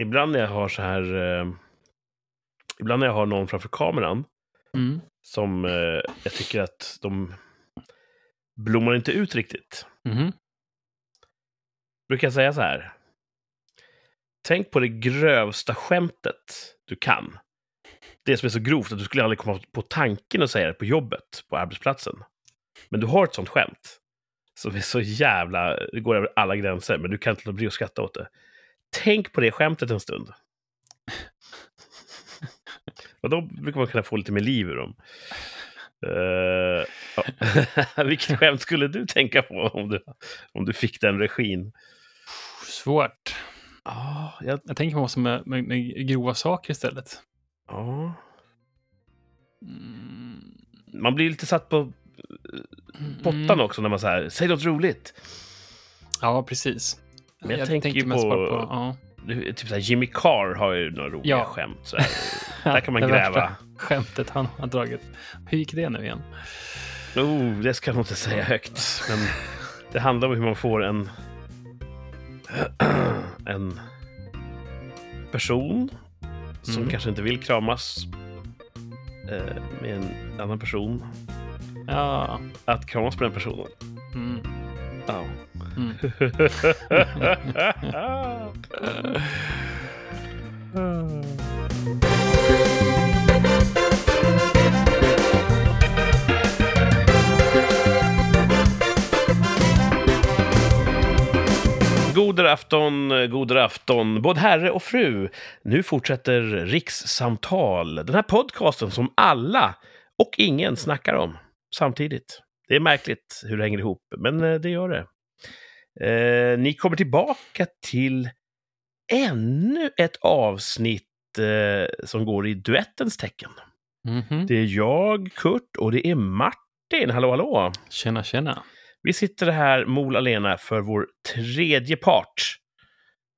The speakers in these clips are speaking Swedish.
ibland när jag har så här... Eh, ibland när jag har någon framför kameran Mm. som eh, jag tycker att de blommar inte ut riktigt. Mhm. Brukar jag säga så här. Tänk på det grövsta skämtet du kan. Det som är så grovt att du skulle aldrig komma på tanken att säga det på jobbet, på arbetsplatsen. Men du har ett sånt skämt. Som är så jävla... Det går över alla gränser, men du kan inte låta bli att skratta åt det. Tänk på det skämtet en stund. Och då brukar man kunna få lite mer liv ur dem. Eh, ja. Vilket skämt skulle du tänka på om du, om du fick den regin? Svårt. Ja, jag, Jag tänker på massor med, med, med grova saker istället. ja. Mm. Man blir lite satt på pottan Mm. också när man säger säg något roligt. Ja, precis. Men jag tänker ju mest på- bara ja. Typ så här, Jimmy Carr har ju några roliga Ja. skämt. Så här. Där kan man gräva. skämtet han har dragit. Hur gick det nu igen? Oh, det ska jag nog inte säga högt. Men det handlar om hur man får en... en person som Mm. kanske inte vill kramas eh, med en annan person. Ja. Att kramas med den personen. Mm. Ja. Mm. God afton, god afton, både herre och fru. Nu fortsätter Rikssamtal, den här podcasten som alla och ingen snackar om samtidigt. Det är märkligt hur det hänger ihop, men eh, det gör det. Eh, ni kommer tillbaka till ännu ett avsnitt eh, som går i duettens tecken. Mhm. Det är jag, Kurt, och det är Martin. Hallå, hallå! Tjena, tjena. Vi sitter här, Mol Alena, för vår tredje part.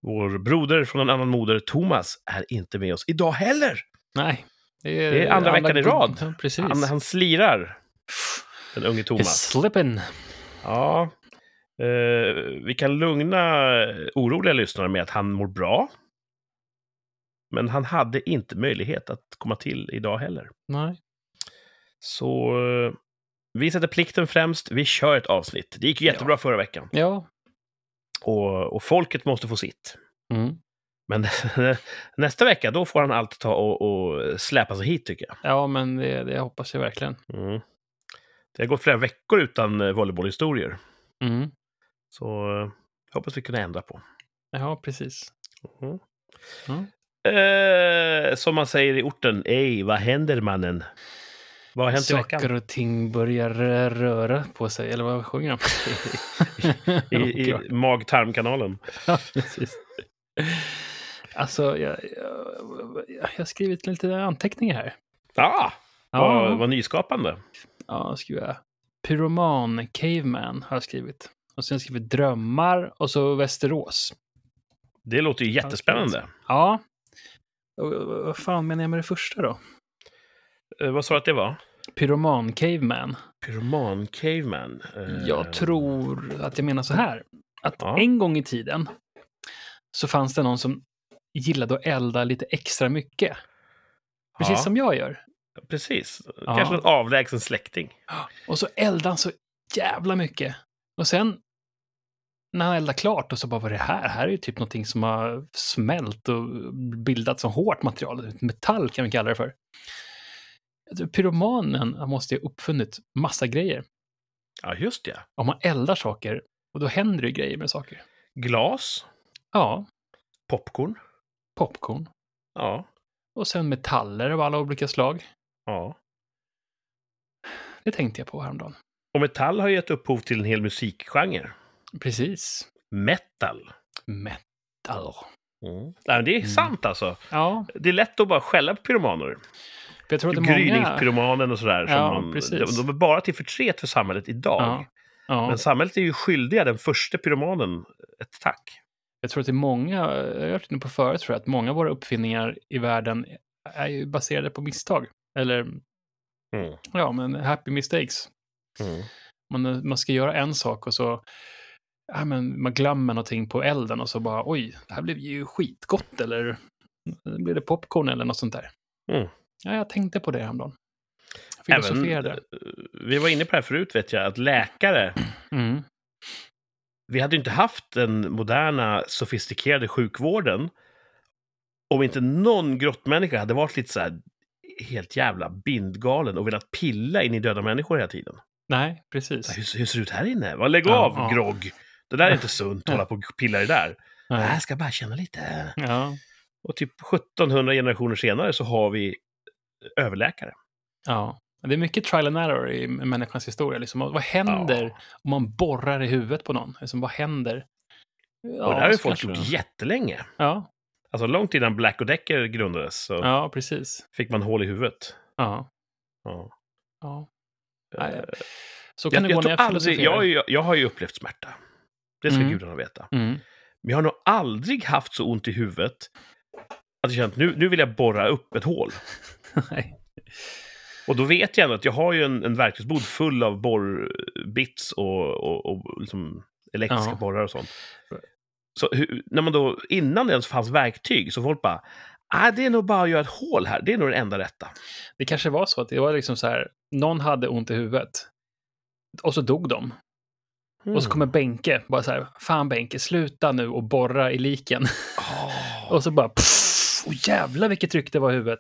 Vår broder från en annan moder, Thomas, är inte med oss idag heller. Nej. Det Det är andra veckan i rad. Ja, precis. Han, han slirar, den unge Thomas. slipping. Ja, vi kan lugna oroliga lyssnare med att han mår bra. Men han hade inte möjlighet att komma till idag heller. Nej. Så eh, vi sätter plikten främst. Vi kör ett avsnitt. Det gick jättebra förra veckan. Ja. Och, och folket måste få sitt. Mm. Men nästa vecka, då får han allt ta och, och släpa sig hit, tycker jag. Ja, men det, det hoppas jag verkligen. Mm. Det har gått flera veckor utan eh, volleybollhistorier. Mm. Så eh, hoppas vi kunna ändra på. Ja, precis. Mm. Mm. Eh, som man säger i orten, ej, vad händer mannen? Vad har hänt i veckan? Saker och ting börjar röra på sig, eller vad sjunger de? I, i mag-tarmkanalen. Ja, precis. Alltså, jag, jag, jag har skrivit lite anteckningar här. Ah, Ja, vad, vad nyskapande. ja skriver jag. Pyroman, Caveman har jag skrivit. Och sen skrivit drömmar och så Västerås. Det låter ju jättespännande. Ja. Och, och, Vad fan menar jag med det första då? Eh, vad sa du att det var? Pyroman, Caveman. Pyroman Caveman. Eh, Jag tror att jag menar så här. Att Ja. en gång i tiden så fanns det någon som gillade att elda lite extra mycket. Precis ja, som jag gör. Precis. Ja. Kanske en avlägsen släkting. Och så eldade han så jävla mycket. Och sen när han eldade klart och så bara, vad är det här? Här är ju typ någonting som har smält och bildat som hårt material. Metall kan vi kalla det för. Pyromanen måste ju ha uppfunnit massa grejer. Ja, just det. Om man eldar saker, och då händer det grejer med saker. Glas. Ja, Popcorn. popcorn. Ja. Och sen metaller av alla olika slag. ja. Det tänkte jag på häromdagen. Och metall har gett upphov till en hel musikgenre. Precis. Metal. Metal. Mm. Nej, det är Mm. sant alltså. Ja, Det är lätt att bara skälla på pyromaner. jag tror att. Gryningspyromanen och sådär. Ja, man, precis. de, de är bara till förtret för samhället idag. Ja, ja. Men samhället är ju skyldiga den första pyromanen ett tack. Jag tror att det är många, jag har hört det på förut, tror jag, att många av våra uppfinningar i världen är ju baserade på misstag. Eller, Mm. ja, men happy mistakes. Mm. Man, man ska göra en sak och så ja, men man glömmer någonting på elden och så bara oj, det här blev ju skitgott eller blir det popcorn eller något sånt där. Mm. Ja, jag tänkte på det häromdagen. Även, Filosoferade. eh, vi var inne på det här förut, vet jag, att läkare, Mm. vi hade ju inte haft den moderna, sofistikerade sjukvården om inte någon grottmänniska hade varit lite så här helt jävla bindgalen och velat pilla in i döda människor hela tiden. Nej, precis. Hur, hur ser det ut här inne? Vad lägg Ja, av, ja. grogg! Det där är inte sunt, hålla på och pilla i det där. Nej. Jag ska bara känna lite. Ja, Och typ 1700 generationer senare så har vi överläkare. ja. Det är mycket trial and error i människans historia. Liksom. Vad händer Ja. om man borrar i huvudet på någon? Liksom, vad händer? Ja, och det här har ju folk gjort jättelänge. Ja, Alltså långt innan Black och Decker grundades så ja, precis. fick man hål i huvudet. Ja, Ja. ja. Eh, Nej, Så kan jag, det gå jag, när tror jag aldrig, jag, jag har ju upplevt smärta. Det ska Mm. gudarna veta. Mm. Men jag har nog aldrig haft så ont i huvudet att jag känt nu, nu vill jag borra upp ett hål. Nej. Och då vet jag ändå att jag har ju en, en verktygsbod full av borrbits och, och, och liksom elektriska Ja. borrar och sånt. Så hur, när man då, innan det ens fanns verktyg, så folk bara, ah, det är nog bara att göra ett hål här, det är nog det enda rätta. Det kanske var så att det var liksom så här, någon hade ont i huvudet. Och så dog de. Och så kommer Benke, bara så här, fan Benke, sluta nu och borra i liken. Oh. Och så bara, pff, oh, jävlar vilket tryck det var i huvudet.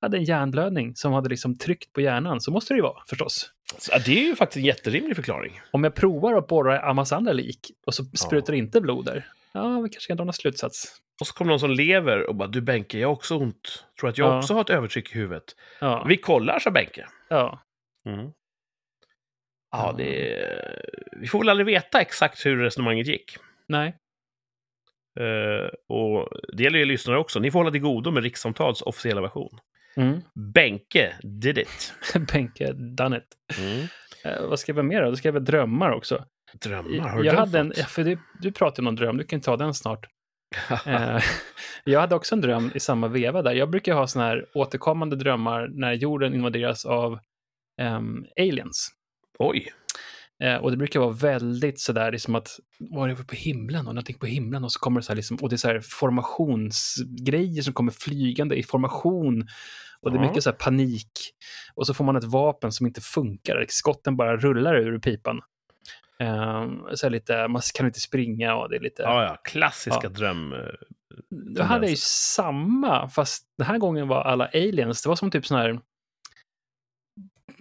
Jag hade en hjärnblödning som hade liksom tryckt på hjärnan, så måste det ju vara förstås. Så, det är ju faktiskt en jätterimlig förklaring. Om jag provar att borra i massa andra lik och så sprutar inte blod där, ja, vi kanske kan dra någon slutsats. Och så kommer någon som lever och bara, du Benke, jag har också ont. Tror att jag Ja. också har ett övertryck i huvudet. Ja, Vi kollar, sa Benke. ja. Mm. Ja. Det... Vi får väl aldrig veta exakt hur resonemanget gick. nej, Eh, och det gäller ju lyssnare också. Ni får hålla till godo med Rikssamtals officiella version. mm. Benke did it. Benke, done it. Mm. Eh, vad skrev jag mer då? Då skrev jag drömmar också. Drömmar, har du jag hade en, för du, du pratade om någon dröm, du kan ta den snart. Eh, jag hade också en dröm i samma veva där. Jag brukar ha såna här återkommande drömmar när jorden invaderas av ehm, aliens. Oj. Eh, och det brukar vara väldigt sådär, liksom att, vad är det på himlen? Och någonting på himlen och så kommer det så här, liksom, och det är så här formationsgrejer som kommer flygande i formation. Och det är mycket så panik. Och så får man ett vapen som inte funkar, skotten bara rullar ur pipan. Um, så lite, man kan inte springa och det är lite... Ja, ja. Klassiska Ja. dröm... eh, Då hade jag ju samma, fast den här gången var alla aliens, det var som typ sån här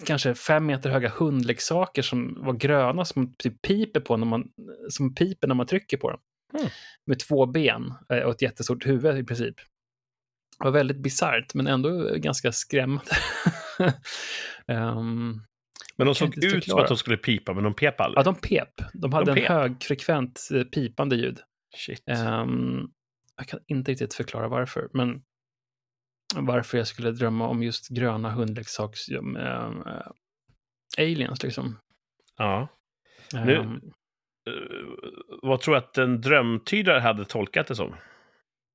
kanske fem meter höga hundleksaker som var gröna som typ piper på när man, som piper när man trycker på dem. Mm. Med två ben eh, och ett jättestort huvud i princip. Det var väldigt bisarrt, men ändå ganska skrämmande. Ehm, Men de såg ut som att de skulle pipa, men de pep ja, aldrig. de pep. De hade De en pep. högfrekvent eh, pipande ljud. Shit. Ehm, jag kan inte riktigt förklara varför, men varför jag skulle drömma om just gröna hundleksaks um, um, uh, aliens liksom. Ja. Nu- Eh, vad tror du att en drömtydare hade tolkat det som?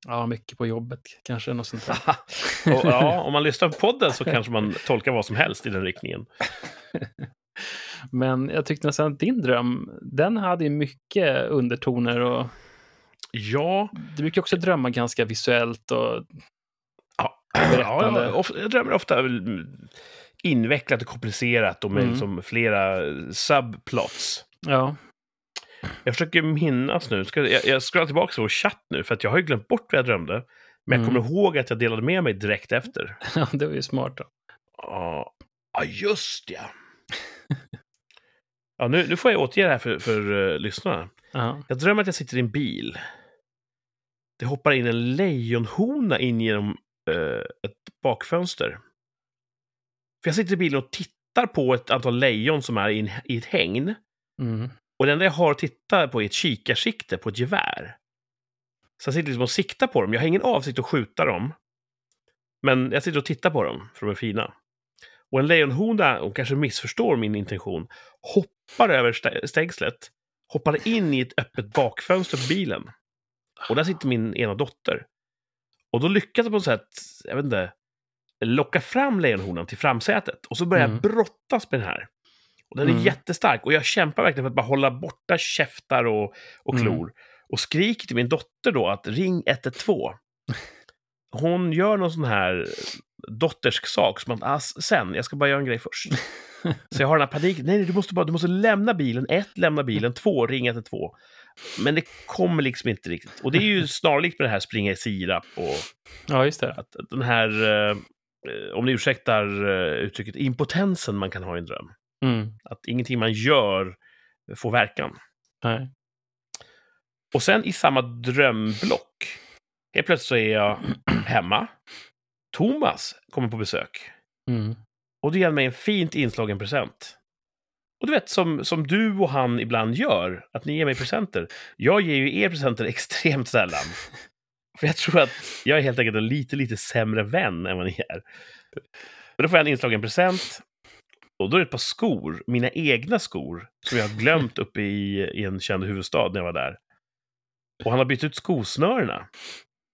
Ja, mycket på jobbet kanske, något sånt och, ja, om man lyssnar på podden så kanske man tolkar vad som helst i den riktningen. Men jag tyckte nästan att din dröm, den hade ju mycket undertoner och Ja, du brukar också drömma ganska visuellt och ja, Berättande. ja of, jag drömmer ofta invecklat och komplicerat och med Mm. liksom flera subplots. ja, Jag försöker minnas nu, ska, jag, jag scrollar tillbaka till vår chatt nu, för att jag har ju glömt bort vad jag drömde. Men jag Mm. kommer ihåg att jag delade med mig direkt efter. ja, det var ju smart. Då. Ja, ja, just ja. Ja, nu, nu får jag återge det här för, för uh, lyssnarna. Ja. Jag drömmer att jag sitter i en bil. Det hoppar in en lejonhona in genom eh, ett bakfönster. För jag sitter i bilen och tittar på ett antal lejon som är i, en, i ett hägn. Mm. Och det enda jag har att titta på är ett kikarsikte på ett gevär. Så jag sitter liksom och siktar på dem. Jag har ingen avsikt att skjuta dem. Men jag sitter och tittar på dem, för de är fina. Och en lejonhona, hon kanske missförstår min intention, hoppar över stä- stängslet, hoppar in i ett öppet bakfönster på bilen. Och där sitter min ena dotter. Och då lyckas jag på något sätt, jag vet inte, locka fram lejonhonan till framsätet. Och så börjar Mm. jag brottas med den här. Och den är Mm. jättestark och jag kämpar verkligen för att bara hålla borta käftar och, och Mm. klor. Och skriker till min dotter då att ring 112. Hon gör någon sån här dottersk sak som att ah, sen, jag ska bara göra en grej först. Så jag har den här paniken. Nej, nej, du måste, bara, du måste lämna bilen. Ett, lämna bilen. Två, ring 112. Men det kommer liksom inte riktigt. Och det är ju snarlikt med det här springa i sirap och Ja, just det. att den här, eh, om ni ursäktar eh, uttrycket, impotensen man kan ha i en dröm. Mm. Att ingenting man gör får verkan. Nej. Och sen i samma drömblock, helt plötsligt så är jag hemma. Thomas kommer på besök. Mm. Och det ger mig en fint inslagen present. Och du vet, som, som du och han ibland gör, att ni ger mig presenter. Jag ger ju er presenter extremt sällan. För jag tror att jag är helt enkelt en lite, lite sämre vän än vad ni är. Men då får jag en inslagen present. Och då är det ett par skor, mina egna skor, som jag har glömt uppe i, i en känd huvudstad när jag var där. Och han har bytt ut skosnörena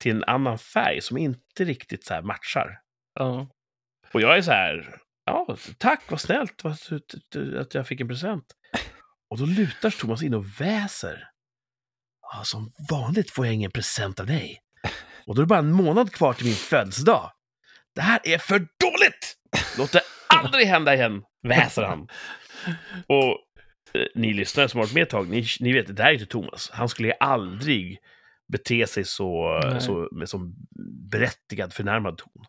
till en annan färg som inte riktigt så här matchar. Ja. Och jag är så här, ja, tack, vad snällt vad, att jag fick en present. Och då lutar Thomas in och väser. Ja, som vanligt får jag ingen present av dig. Och då är det bara en månad kvar till min födelsedag. Det här är för dåligt! Låt det aldrig hända igen, väser han. Och eh, ni lyssnare som har varit med ett tag, ni, ni vet, det här är inte Thomas. Han skulle aldrig bete sig så, Nej. så med som berättigad förnärmad ton.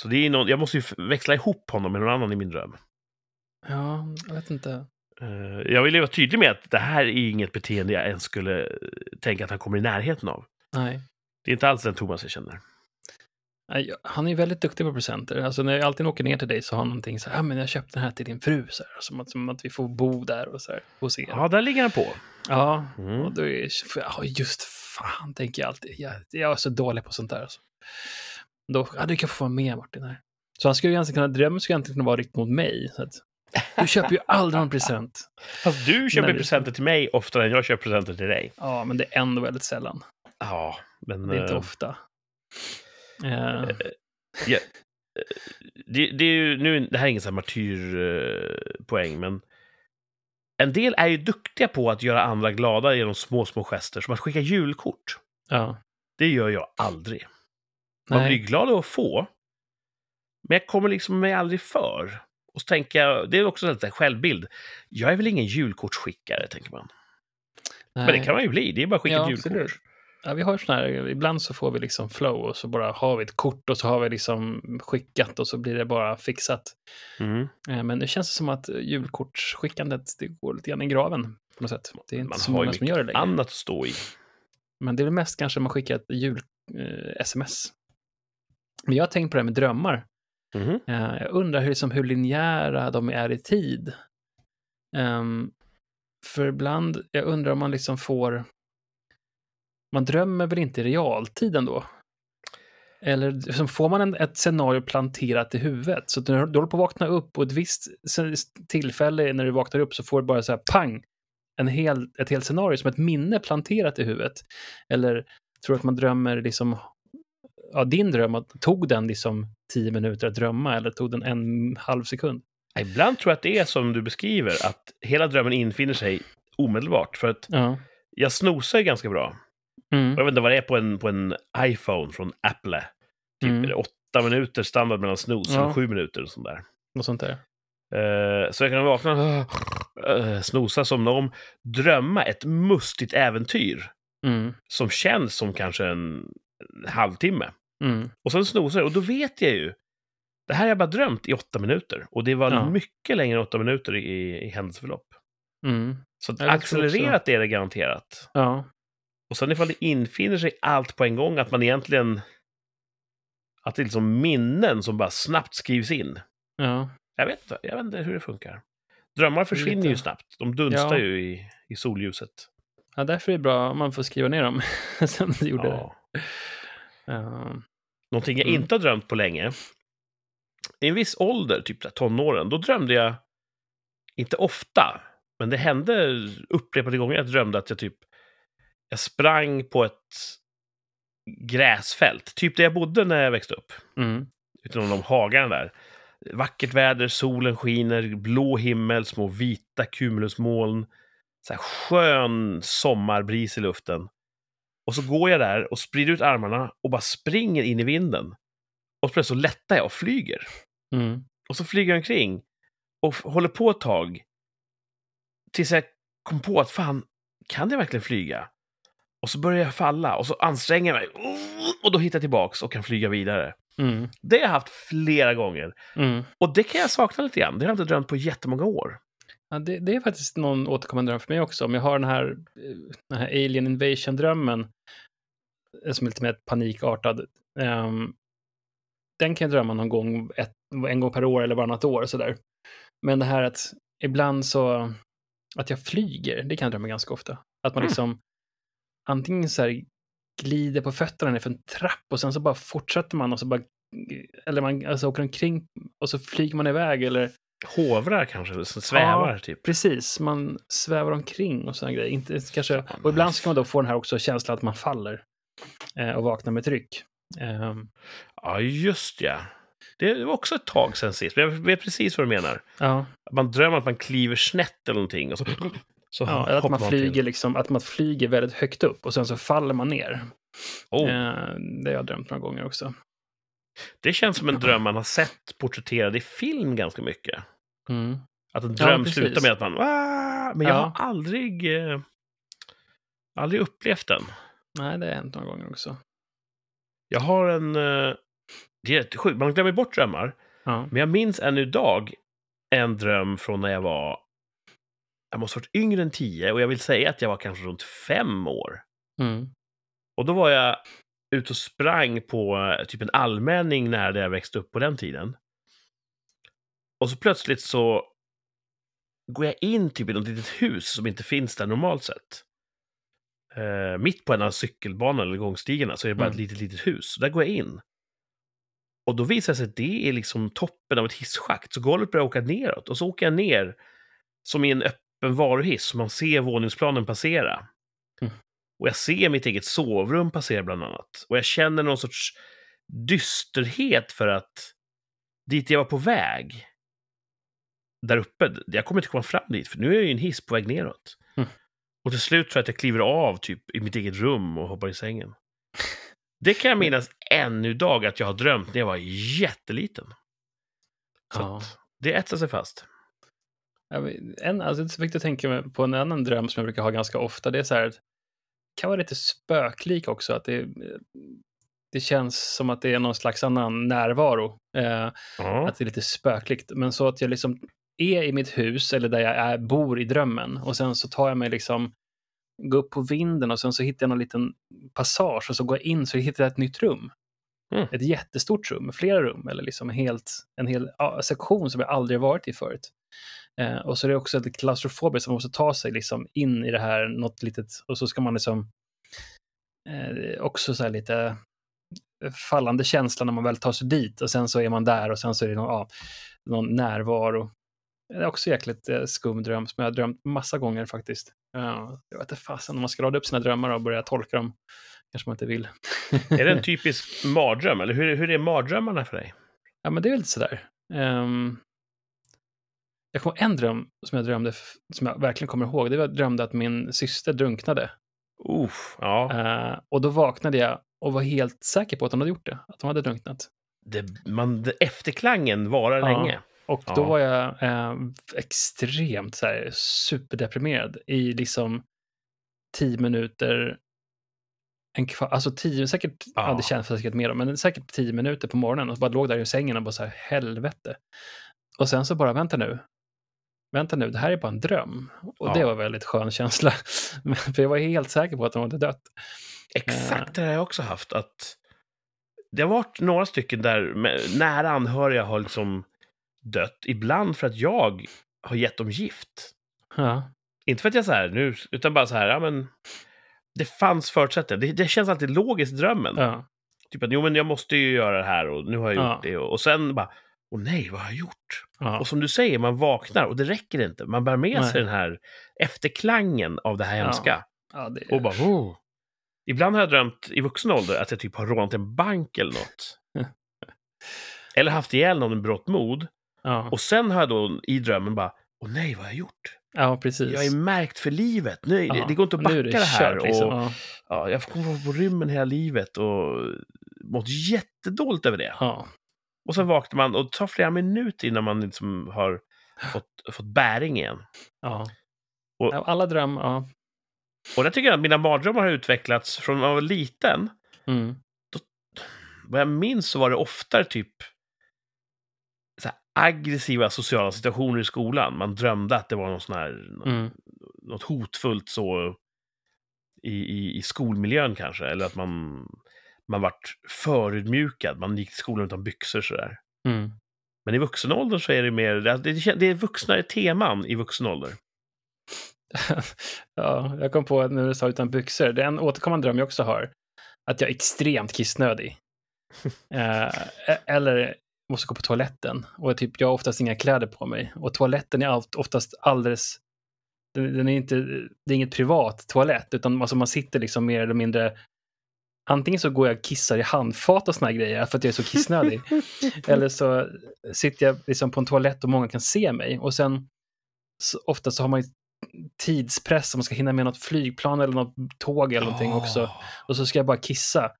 Så det är någon, jag måste ju växla ihop honom med någon annan i min dröm. ja, jag vet inte. Eh, jag vill ju vara tydlig med att det här är inget beteende jag ens skulle eh, tänka att han kommer i närheten av. Nej. Det är inte alls den Thomas jag känner. Han är ju väldigt duktig på presenter. Alltså när jag alltid åker ner till dig så har han någonting så här, ja men jag köpte den här till din fru, så här, som, att, som att vi får bo där och så här, hos er. Ja, där ligger han på. Ja, Mm. och då är ja, just fan, tänker jag alltid. Jag, jag är så dålig på sånt där. Alltså. Då, ja, du kan få vara med Martin här. Så han skulle ju egentligen kunna, drömmen skulle egentligen kunna vara riktad mot mig. Så att, du köper ju aldrig någon present. Fast du köper det- presenter till mig oftare än jag köper presenter till dig. Ja, men det är ändå väldigt sällan. Ja, men... Det är inte eh, ofta. Eh, ja, eh, det, det är ju, nu, det här är ingen sån här martyrpoäng, men en del är ju duktiga på att göra andra glada genom små, små gester, som att skicka julkort. ja. Det gör jag aldrig. Man Nej. blir glad av att få, men jag kommer liksom mig aldrig för. Och så tänker jag, det är också en självbild. Jag är väl ingen julkortsskickare, tänker man. Men det kan man ju bli, det är bara att skicka Ja, ett absolut. Ja, vi har såna här, ibland så får vi liksom flow och så bara har vi ett kort och så har vi liksom skickat och så blir det bara fixat. Mm. Eh, Men det känns som att julkortsskickandet, det går lite grann i graven på något sätt. Det är inte Man så har många som gör det längre. Annat att stå i. Men det är väl mest kanske man skickar ett jul-sms. Men jag har tänkt på det här med drömmar. Eh, Jag undrar hur, liksom, hur linjära de är i tid. Ehm, för ibland, jag undrar om man liksom får... Man drömmer väl inte i realtid ändå? Eller liksom, får man en, ett scenario planterat i huvudet? Så när du håller på att vakna upp och ett visst tillfälle när du vaknar upp så får du bara så här pang, en hel, ett helt scenario som ett minne planterat i huvudet. Eller tror du att man drömmer liksom, ja din dröm, tog den liksom tio minuter att drömma eller tog den en halv sekund? Ibland tror jag att det är som du beskriver, att hela drömmen infinner sig omedelbart. För att Ja. jag snosar ganska bra. Mm. Och jag vet inte vad det är på en, på en iPhone från Apple. Typ Mm. är det åtta minuter standard mellan snos, Ja. eller sju minuter och sånt där. Något sånt där. Eh, så jag kan vakna, uh, snosa, somna om, drömma ett mustigt äventyr Mm. som känns som kanske en halvtimme. Mm. Och sen snosar jag, och då vet jag ju. Det här har jag bara drömt i åtta minuter. Och det var Ja. mycket längre än åtta minuter i, i händelseförlopp. Mm. Så accelererat är det garanterat. Ja. Och sen ifall det infinner sig allt på en gång, att man egentligen... Att det är liksom minnen som bara snabbt skrivs in. Ja. Jag vet, jag vet inte hur det funkar. Drömmar försvinner Lite- ju snabbt. De dunstar Ja. ju i, i solljuset. ja, därför är det bra om man får skriva ner dem. Som du gjorde. Ja. Ja. Någonting jag Mm. inte har drömt på länge. I en viss ålder, typ där tonåren, då drömde jag, inte ofta, men det hände upprepade gånger att jag drömde att jag typ, jag sprang på ett gräsfält, typ där jag bodde när jag växte upp. Mm. Utan de hagarna där. Vackert väder, solen skiner, blå himmel, små vita cumulusmoln. Så här skön sommarbris i luften. Och så går jag där och sprider ut armarna och bara springer in i vinden. Och plötsligt så lättar jag och flyger. Mm. Och så flyger jag omkring och håller på ett tag. Tills jag kom på att fan, kan jag verkligen flyga? Och så börjar jag falla och så anstränger jag mig. Och då hittar jag tillbaks och kan flyga vidare. Mm. Det har jag haft flera gånger. Mm. Och det kan jag sakna lite grann. Det har jag inte drömt på jättemånga år. Ja, det, det är faktiskt någon återkommande dröm för mig också. Om jag har den här, eh, den här Alien Invasion-drömmen, eh, som är lite mer panikartad, ehm, den kan jag drömma någon gång, ett, en gång per år eller varannat år sådär. Men det här att ibland så, att jag flyger, det kan jag drömma ganska ofta. Att man Mm. Antingen så här glider på fötterna ner för en trapp och sen så bara fortsätter man och så bara, eller man alltså åker omkring och så flyger man iväg eller Hovrar kanske, eller så svävar typ. Precis, man svävar omkring och sådana grejer. Inte, kanske, och ibland så kan man då få den här också känslan att man faller eh, och vaknar med tryck. Ehm, Ja, just ja. Det var också ett tag sen sist. men Jag vet precis vad du menar. ja, Man drömmer att man kliver snett eller någonting. Och så, så ja, att man flyger liksom, att man flyger väldigt högt upp och sen så faller man ner. Oh, Eh, det har jag drömt några gånger också. det känns som en dröm man har sett porträtterad i film ganska mycket. Mm. Att en Ja, dröm precis. slutar med att man... "Ah!" Men jag Ja. har aldrig, eh, aldrig upplevt den. Nej, det har hänt några gånger också. Jag har en... eh, Det är jättesjukt, man glömmer bort drömmar. Ja. Men jag minns än idag en dröm från när jag var... Jag måste ha varit yngre än tio och jag vill säga att jag var kanske runt fem år. Mm. Och då var jag ute och sprang på eh, typ en allmänning när där jag växte upp på den tiden. Och så plötsligt så går jag in typ i något litet hus som inte finns där normalt sett. Eh, mitt på en av cykelbanan eller gångstigarna så är det bara Mm. ett litet, litet hus. Så där går jag in. Och då visar det sig att det är liksom toppen av ett hisschakt. Så golvet börjar åka neråt. Och så åker jag ner som i en öppen varuhiss. Så man ser våningsplanen passera. Mm. Och jag ser mitt eget sovrum passera bland annat. Och jag känner någon sorts dysterhet för att dit jag var på väg, där uppe, jag kommer inte komma fram dit, för nu är jag ju en hiss på väg neråt. Mm. Och till slut tror jag att jag kliver av typ i mitt eget rum och hoppar i sängen. Det kan jag minnas ännu idag att jag har drömt när jag var jätteliten. Så Ja. att det etsar sig fast. Jag En, alltså, så fick jag tänka på en annan dröm som jag brukar ha ganska ofta. Det är så här, kan vara lite spöklik också. Att det, det känns som att det är någon slags annan närvaro. Eh, Ja. att det är lite spökligt. Men så att jag liksom är i mitt hus eller där jag är, bor i drömmen och sen så tar jag mig liksom gå upp på vinden och sen så hittar jag någon liten passage och så går jag in så hittar jag ett nytt rum. Mm. Ett jättestort rum flera rum eller liksom helt, en hel ja, sektion som jag aldrig varit i förut. Eh, och så är det också lite klaustrofobiskt, som man måste ta sig liksom in i det här, något litet, och så ska man liksom eh, också så här lite fallande känsla när man väl tar sig dit och sen så är man där och sen så är det någon, ja, någon närvaro. Det är också jäkligt eh, skum dröm som jag har drömt massa gånger faktiskt. Ja, jag vet inte fasen, om man ska rada upp sina drömmar och börja tolka dem kanske man inte vill. Är det en typisk mardröm, eller hur, hur är mardrömmarna för dig? Ja, men det är väl lite sådär. Um, jag kommer en dröm som jag drömde, som jag verkligen kommer ihåg. Det var att jag drömde att min syster drunknade. Uff, ja. Eh, och då vaknade jag och var helt säker på att hon hade gjort det. Att hon hade drunknat. Det, man, det, efterklangen varar Ja. länge. Och Ja. då var jag eh, extremt så här, superdeprimerad i liksom tio minuter. En kvar, alltså tio, säkert, ja. Ja. det känns säkert mer, men säkert tio minuter på morgonen och bara låg där i sängen och bara så här, helvete. Och sen så bara, vänta nu, vänta nu, det här är bara en dröm. Och Ja. det var en väldigt skön känsla. För jag var helt säker på att de hade dött. Exakt det har jag också haft. att Det har varit några stycken där nära anhöriga har liksom dött. Ibland för att jag har gett dem gift. Ja, Inte för att jag så här nu, utan bara så här, ja men... Det fanns förutsättningar. Det, det känns alltid logiskt drömmen. ja, Typ att jo men jag måste ju göra det här och nu har jag Ja. gjort det. Och, och sen bara, åh nej, vad har jag gjort? ja. Och som du säger, man vaknar och det räcker inte. Man bär med sig Nej. den här efterklangen av det här hemska. ja det, Och bara, oh. Ibland har jag drömt i vuxen ålder att jag typ har rånat en bank eller något. eller haft ihjäl någon med berått mod. Och sen har jag då i drömmen bara, åh nej, vad har jag gjort? ja precis. Jag är märkt för livet. Det, Ja, det går inte att nu backa är det, här. kört, liksom. och, Ja, ja, jag kommer vara på rymmen hela livet och mått jättedåligt över det. ja. Och sen vaknar man och det tar flera minuter innan man liksom har fått, fått bäring igen. ja. Och- Alla dröm, ja. Och där tycker jag att mina mardrömmar har utvecklats från när jag var liten. Mm. Vad jag minns så var det oftare typ aggressiva sociala situationer i skolan. Man drömde att det var någon sån här, Mm. något hotfullt så i, i, i skolmiljön kanske. Eller att man, man vart förödmjukad. Man gick till skolan utan byxor sådär. Mm. Men i vuxen ålder så är det mer, det, det, är vuxnare teman i vuxen ålder. ja, jag kom på att när du sa utan byxor, det är en återkommande dröm jag också har. Att jag är extremt kissnödig. eh, eller måste gå på toaletten. Och typ, jag har oftast inga kläder på mig. Och toaletten är oftast alldeles... Den, den är inte, det är inget privat toalett, utan alltså man sitter liksom mer eller mindre... Antingen så går jag och kissar i handfat och såna här grejer för att jag är så kissnödig. eller så sitter jag liksom på en toalett och många kan se mig. Och sen så, ofta så har man ju tidspress, om man ska hinna med något flygplan eller något tåg eller någonting också. Ah. Och så ska jag bara kissa.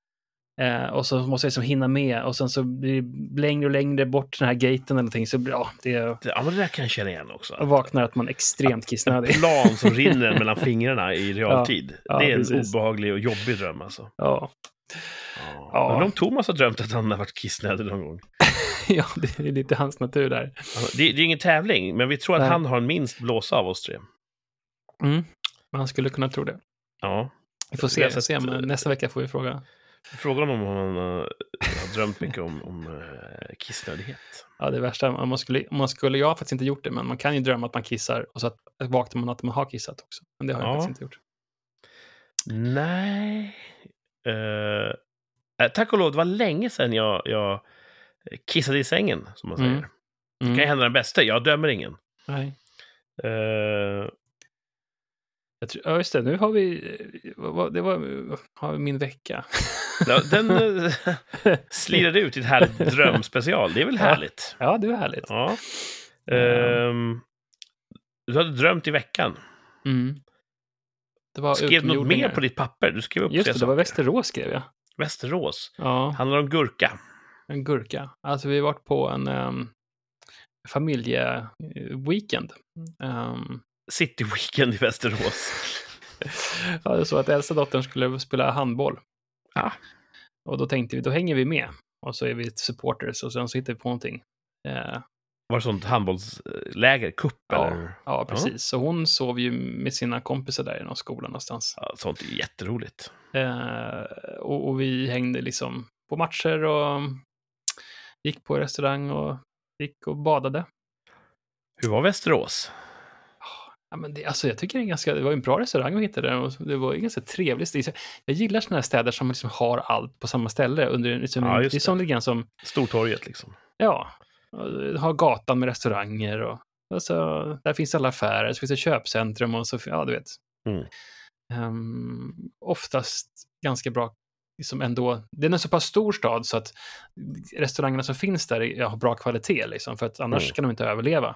Eh, och så måste jag liksom hinna med och sen så blir det längre och längre bort den här gaten eller någonting. Så ja, det Ja, men det där kan jag känna igen också. jag vaknar att man är extremt En kissnödig. plan som rinner mellan fingrarna i realtid. ja, det är en precis. obehaglig och jobbig dröm alltså. Ja. Ja. Ja. Om Thomas har drömt att han har varit kissnödig någon gång. ja, det är lite hans natur där. Alltså, Det, det är ingen tävling, men vi tror att Nej. han har minst blåsa av oss tre. Mm. Man skulle kunna tro det. Ja. Vi får se. har Se, men nästa vecka får vi fråga. Fråga honom om han eh, har drömt mycket om, om uh, kissnödighet. Ja, det värsta, om man skulle, om man skulle, jag har faktiskt inte gjort det, men man kan ju drömma att man kissar och så vaknar man att man har kissat också. Men det har jag Ja. faktiskt inte gjort. Nej. Eh, eh, tack och lov, det var länge sedan jag, jag kissade i sängen, som man säger. Mm. Det kan ju Mm. hända den bästa, jag dömer ingen. Nej. Eh, Jag tror, ja, just det. Nu har vi... eh, Det var har vi min vecka. ja, den uh, slirade ut i ett härligt drömspecial. Det är väl härligt? Ja, det var härligt. Ja. Ehm, du hade drömt i veckan. Mm. Det var Skrev du något mer på ditt papper? Du skrev upp Just det, det var saker. Västerås skrev jag. Västerås. Ja, Handlar om gurka. en gurka. Alltså vi har varit på en um, familjeweekend. Um, City Weekend i Västerås. ja, det är så att äldsta dottern skulle spela handboll. Ja. Och då tänkte vi, då hänger vi med. Och så är vi supporters och sen så hittar vi på någonting. Eh, Var det sånt handbollsläger? Cup Ja. eller? ja, precis. Så hon sov ju med sina kompisar där i någon skola någonstans. Ja, sånt är jätteroligt. Eh, och, och vi hängde liksom på matcher och gick på restaurang och gick och badade. Hur var Västerås? Ja, men det, alltså, jag tycker det, är ganska, det var en bra restaurang vi hittade och det var en ganska trevlig stil. Jag gillar sådana här städer som liksom har allt på samma ställe. Under, liksom, Ja, det är som lite grann som, Stortorget liksom. ja, har gatan med restauranger och, och så, där finns alla affärer, så finns det köpcentrum och så, ja du vet. Mm. Ehm, oftast ganska bra, liksom ändå. Det är en så pass stor stad så att restaurangerna som finns där är- har bra kvalitet, liksom, för att annars Mm. kan de inte överleva.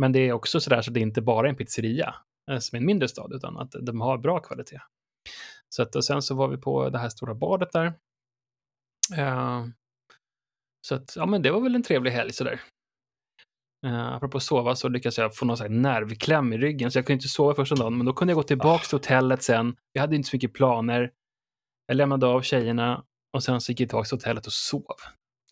Men det är också så där så det är inte bara en pizzeria eh, som är en mindre stad, utan att de har bra kvalitet. Så att, och sen så var vi på det här stora badet där. Eh, så att, ja men det var väl en trevlig helg sådär. Uh, apropå sova så lyckades jag få någon här nervkläm i ryggen, så jag kunde inte sova första dagen, men då kunde jag gå tillbaka till hotellet sen. Vi hade inte så mycket planer. Jag lämnade av tjejerna och sen så gick jag tillbaka till hotellet och sov.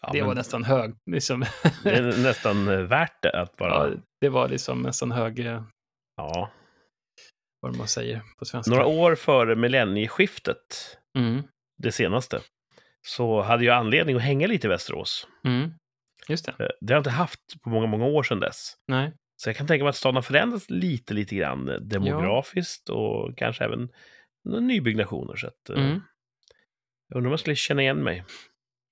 Ja, det var nästan hög, liksom. det är nästan eh, värt det att bara... ja, det var liksom nästan hög, eh, Ja. vad man säger på svenska. Några år före millennieskiftet, Mm, det senaste, så hade jag anledning att hänga lite i Västerås. mm, just det. Eh, Det har jag inte haft på många, många år sedan dess. Nej. Så jag kan tänka mig att staden har förändrats lite, lite grann demografiskt och kanske även nybyggnationer. Så att, Mm. Jag undrar om jag skulle känna igen mig.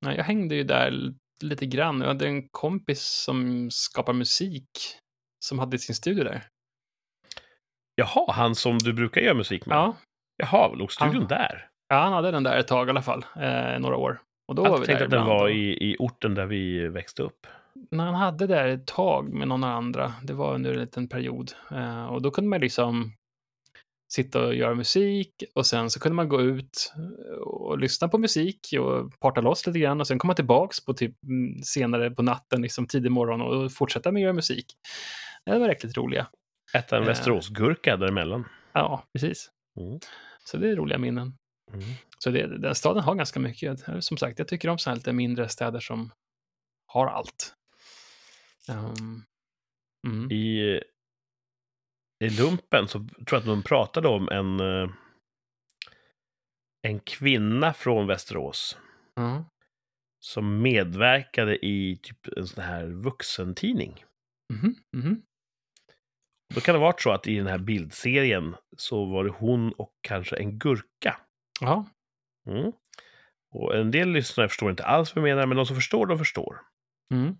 Nej, jag hängde ju där lite grann. Jag hade en kompis som skapar musik som hade sin studio där. Jaha, han som du brukar göra musik med? Ja, Jaha, låg studion Han- där? ja han hade den där ett tag i alla fall, eh, några år. Och då Jag var vi tänkt där att den var i, i orten där vi växte upp. när han hade där ett tag med någon andra, det var under en liten period, eh, och då kunde man liksom sitta och göra musik och sen så kunde man gå ut och lyssna på musik och parta loss lite grann och sen komma tillbaks på typ mm, senare på natten, liksom tidig morgon och fortsätta med att göra musik. Det var riktigt roliga. Äta en Eh. Västeråsgurka däremellan. Ja, precis. Mm. Så det är roliga minnen. Mm. Så det, den staden har ganska mycket. Som sagt, jag tycker om så här lite mindre städer som har allt. Ehm, mm. I, I lumpen så tror jag att de pratade om en, eh, en kvinna från Västerås Ja. som medverkade i typ en sån här vuxentidning. Mhm, mhm. Då kan det ha varit så att i den här bildserien så var det hon och kanske en gurka. Ja, Mm. Och en del lyssnare förstår inte alls vad jag menar, men de som förstår, de förstår. mm.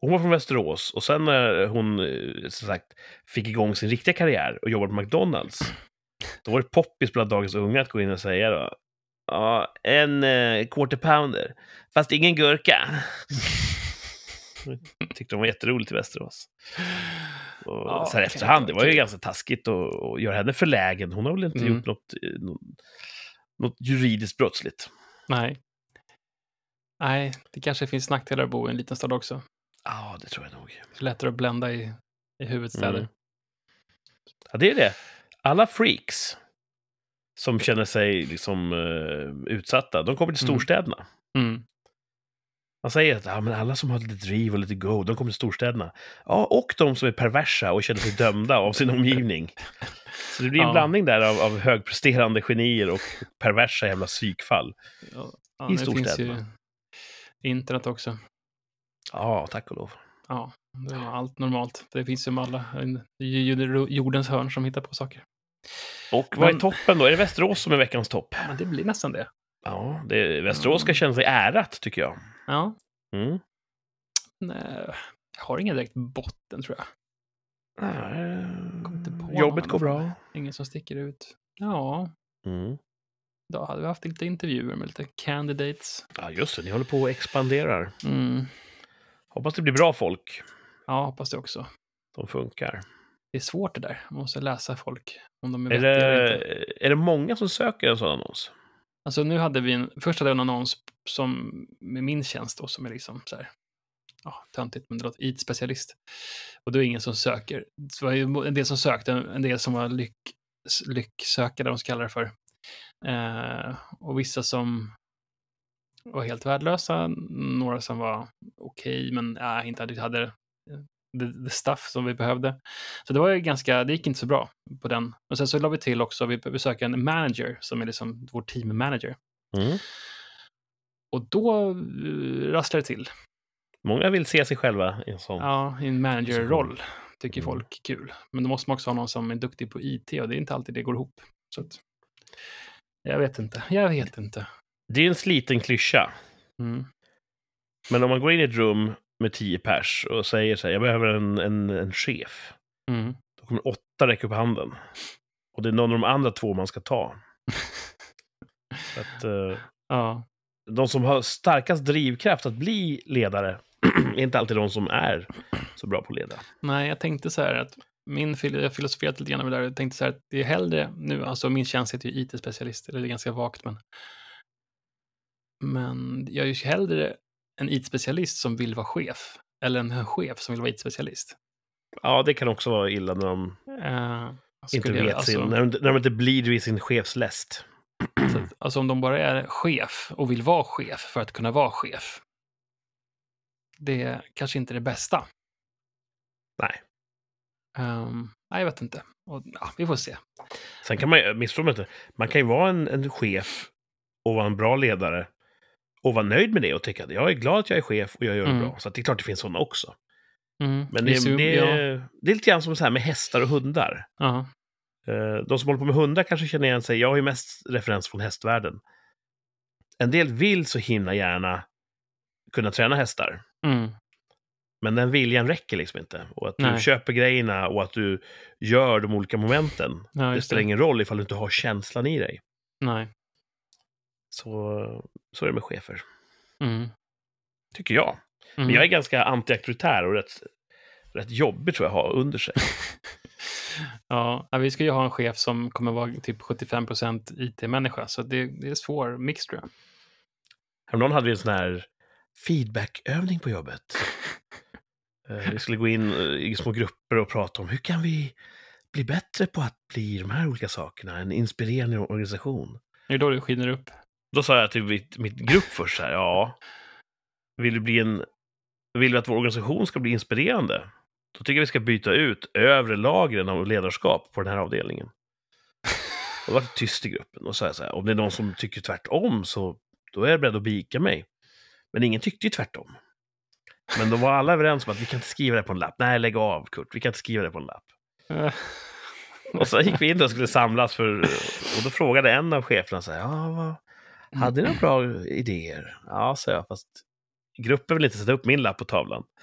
Hon var från Västerås och sen när hon eh, som sagt fick igång sin riktiga karriär och jobbade på McDonalds, då var det poppis bland dagens unga att gå in och säga då, ja, en eh, quarter pounder, fast ingen gurka. Tyckte de var jätteroligt i Västerås. Och Ja, så här det efterhand, det var ju ganska taskigt att, göra henne förlägen. Hon har väl inte Mm. gjort något, eh, något, något juridiskt brottsligt. Nej. Nej, det kanske finns nackdelar att bo i en liten stad också. Ja, det tror jag nog. Det är lättare att blända i, i huvudstäder. Mm. Ja, det är det. Alla freaks som känner sig liksom eh, utsatta, de kommer till Mm. storstäderna. Mm. Man säger att ja, men alla som har lite driv och lite go, de kommer till storstäderna. Ja, och de som är perversa och känner sig dömda av sin omgivning. Så det blir en Ja. blandning där av, av högpresterande genier och perversa jävla psykfall. Ja, ja, I storstäderna. internet också. Ja, tack och lov. Ja, det är allt normalt. Det finns ju med alla. Det är ju jordens hörn som hittar på saker. Och vad är Men- toppen då? Är det Västerås som är veckans topp? Men det blir nästan det. Ja, det, Västerås ska Mm. känna sig ärat, tycker jag. Ja. Mm. Nej, jag har ingen direkt botten tror jag. Kom inte på Jobbet går bra. Ingen som sticker ut. Ja, Mm. då hade vi haft lite intervjuer med lite candidates. Ja, just det. Ni håller på och expanderar. Mm. Hoppas det blir bra folk. Ja, hoppas det också. som funkar. Det är svårt det där. Man måste läsa folk. Om de är, Är vettiga eller inte. det, är det många som söker en sån annons? Alltså nu hade vi en, först hade jag en annons som, med min tjänst då, som är liksom så här, ja, töntigt, men det låter IT-specialist. Och då är det ingen som söker. Så var ju en del som sökte, en del som var lyck, lycksökare, de så kallar det för. Eh, och vissa som var helt värdelösa, några som var okej, men äh, inte hade, hade the, the stuff som vi behövde. Så det var ju ganska, det gick inte så bra på den. Och sen så la vi till också, vi söka en manager som är liksom vår team manager. Mm. Och då uh, rasslar det till. Många vill se sig själva i en sån. Ja, i en managerroll tycker Mm. folk är kul. Men då måste man också ha någon som är duktig på IT och det är inte alltid det går ihop. Så att, jag vet inte, jag vet inte. Det är en sliten klyscha. Mm. Men om man går in i ett rum med tio pers och säger så här, jag behöver en, en, en chef. Mm. Då kommer åtta räcka upp handen. Och det är någon av de andra två man ska ta. Att, eh, Ja, de som har starkast drivkraft att bli ledare är inte alltid de som är så bra på att leda. nej, jag tänkte så här att min fil- jag filosoferat lite grann över det där. Jag tänkte så här att det är hellre nu, alltså min tjänst heter ju IT-specialist, eller det är ganska vagt, men men jag är ju hellre en IT-specialist som vill vara chef, eller en chef som vill vara IT-specialist. Ja, det kan också vara illa när de Eh, inte skulle jag- vet sin, alltså- när, de, när de inte blir vid sin chefsläst. Så att, alltså om de bara är chef och vill vara chef för att kunna vara chef. Det är kanske inte det bästa. Nej. Ehm, nej, jag vet inte. Och, ja, vi får se. Sen kan man missförstå inte, man kan ju vara en, en chef och vara en bra ledare och vara nöjd med det och tycka att jag är glad att jag är chef och jag gör det Mm. bra. Så det är klart det finns sådana också. Mm, Men det, det, ja, det är lite grann som så här med hästar och hundar. ja, Eh, De som håller på med hundar kanske känner igen sig. Jag har ju mest referens från hästvärlden. En del vill så himla gärna kunna träna hästar. mm, Men den viljan räcker liksom inte. Och att du Nej. köper grejerna och att du gör de olika momenten. ja, det spelar det. ingen roll ifall du inte har känslan i dig. Nej. Så, så är det med chefer. Mm. Tycker jag. Mm. Men jag är ganska anti-auktoritär och rätt, rätt jobbig tror jag att ha under sig. Ja, vi ska ju ha en chef som kommer vara typ 75% IT-människa, så det, det är svår mix tror jag. Häromdagen hade vi en sån här feedbackövning på jobbet. Eh, Vi skulle gå in eh, i små grupper och prata om hur kan vi bli bättre på att bli de här olika sakerna, en inspirerande organisation. Det är då det skiner upp. Då sa jag till mitt, mitt grupp först så här, ja, vill vi, bli en, vill vi att vår organisation ska bli inspirerande? Då tycker jag vi ska byta ut övre lagren av ledarskap på den här avdelningen. Och då var det tyst i gruppen. Och så jag så här, om det är någon som tycker tvärtom så då är jag beredd att bika mig. Men ingen tyckte ju tvärtom. Men de var alla överens om att vi kan inte skriva det på en lapp. Nej, lägg av Kurt, vi kan inte skriva det på en lapp. Och så gick vi in och skulle samlas för, och då frågade en av cheferna så här, ja, vad, hade ni några bra idéer? Ja, sa jag, fast gruppen vill inte sätta upp min lapp på tavlan.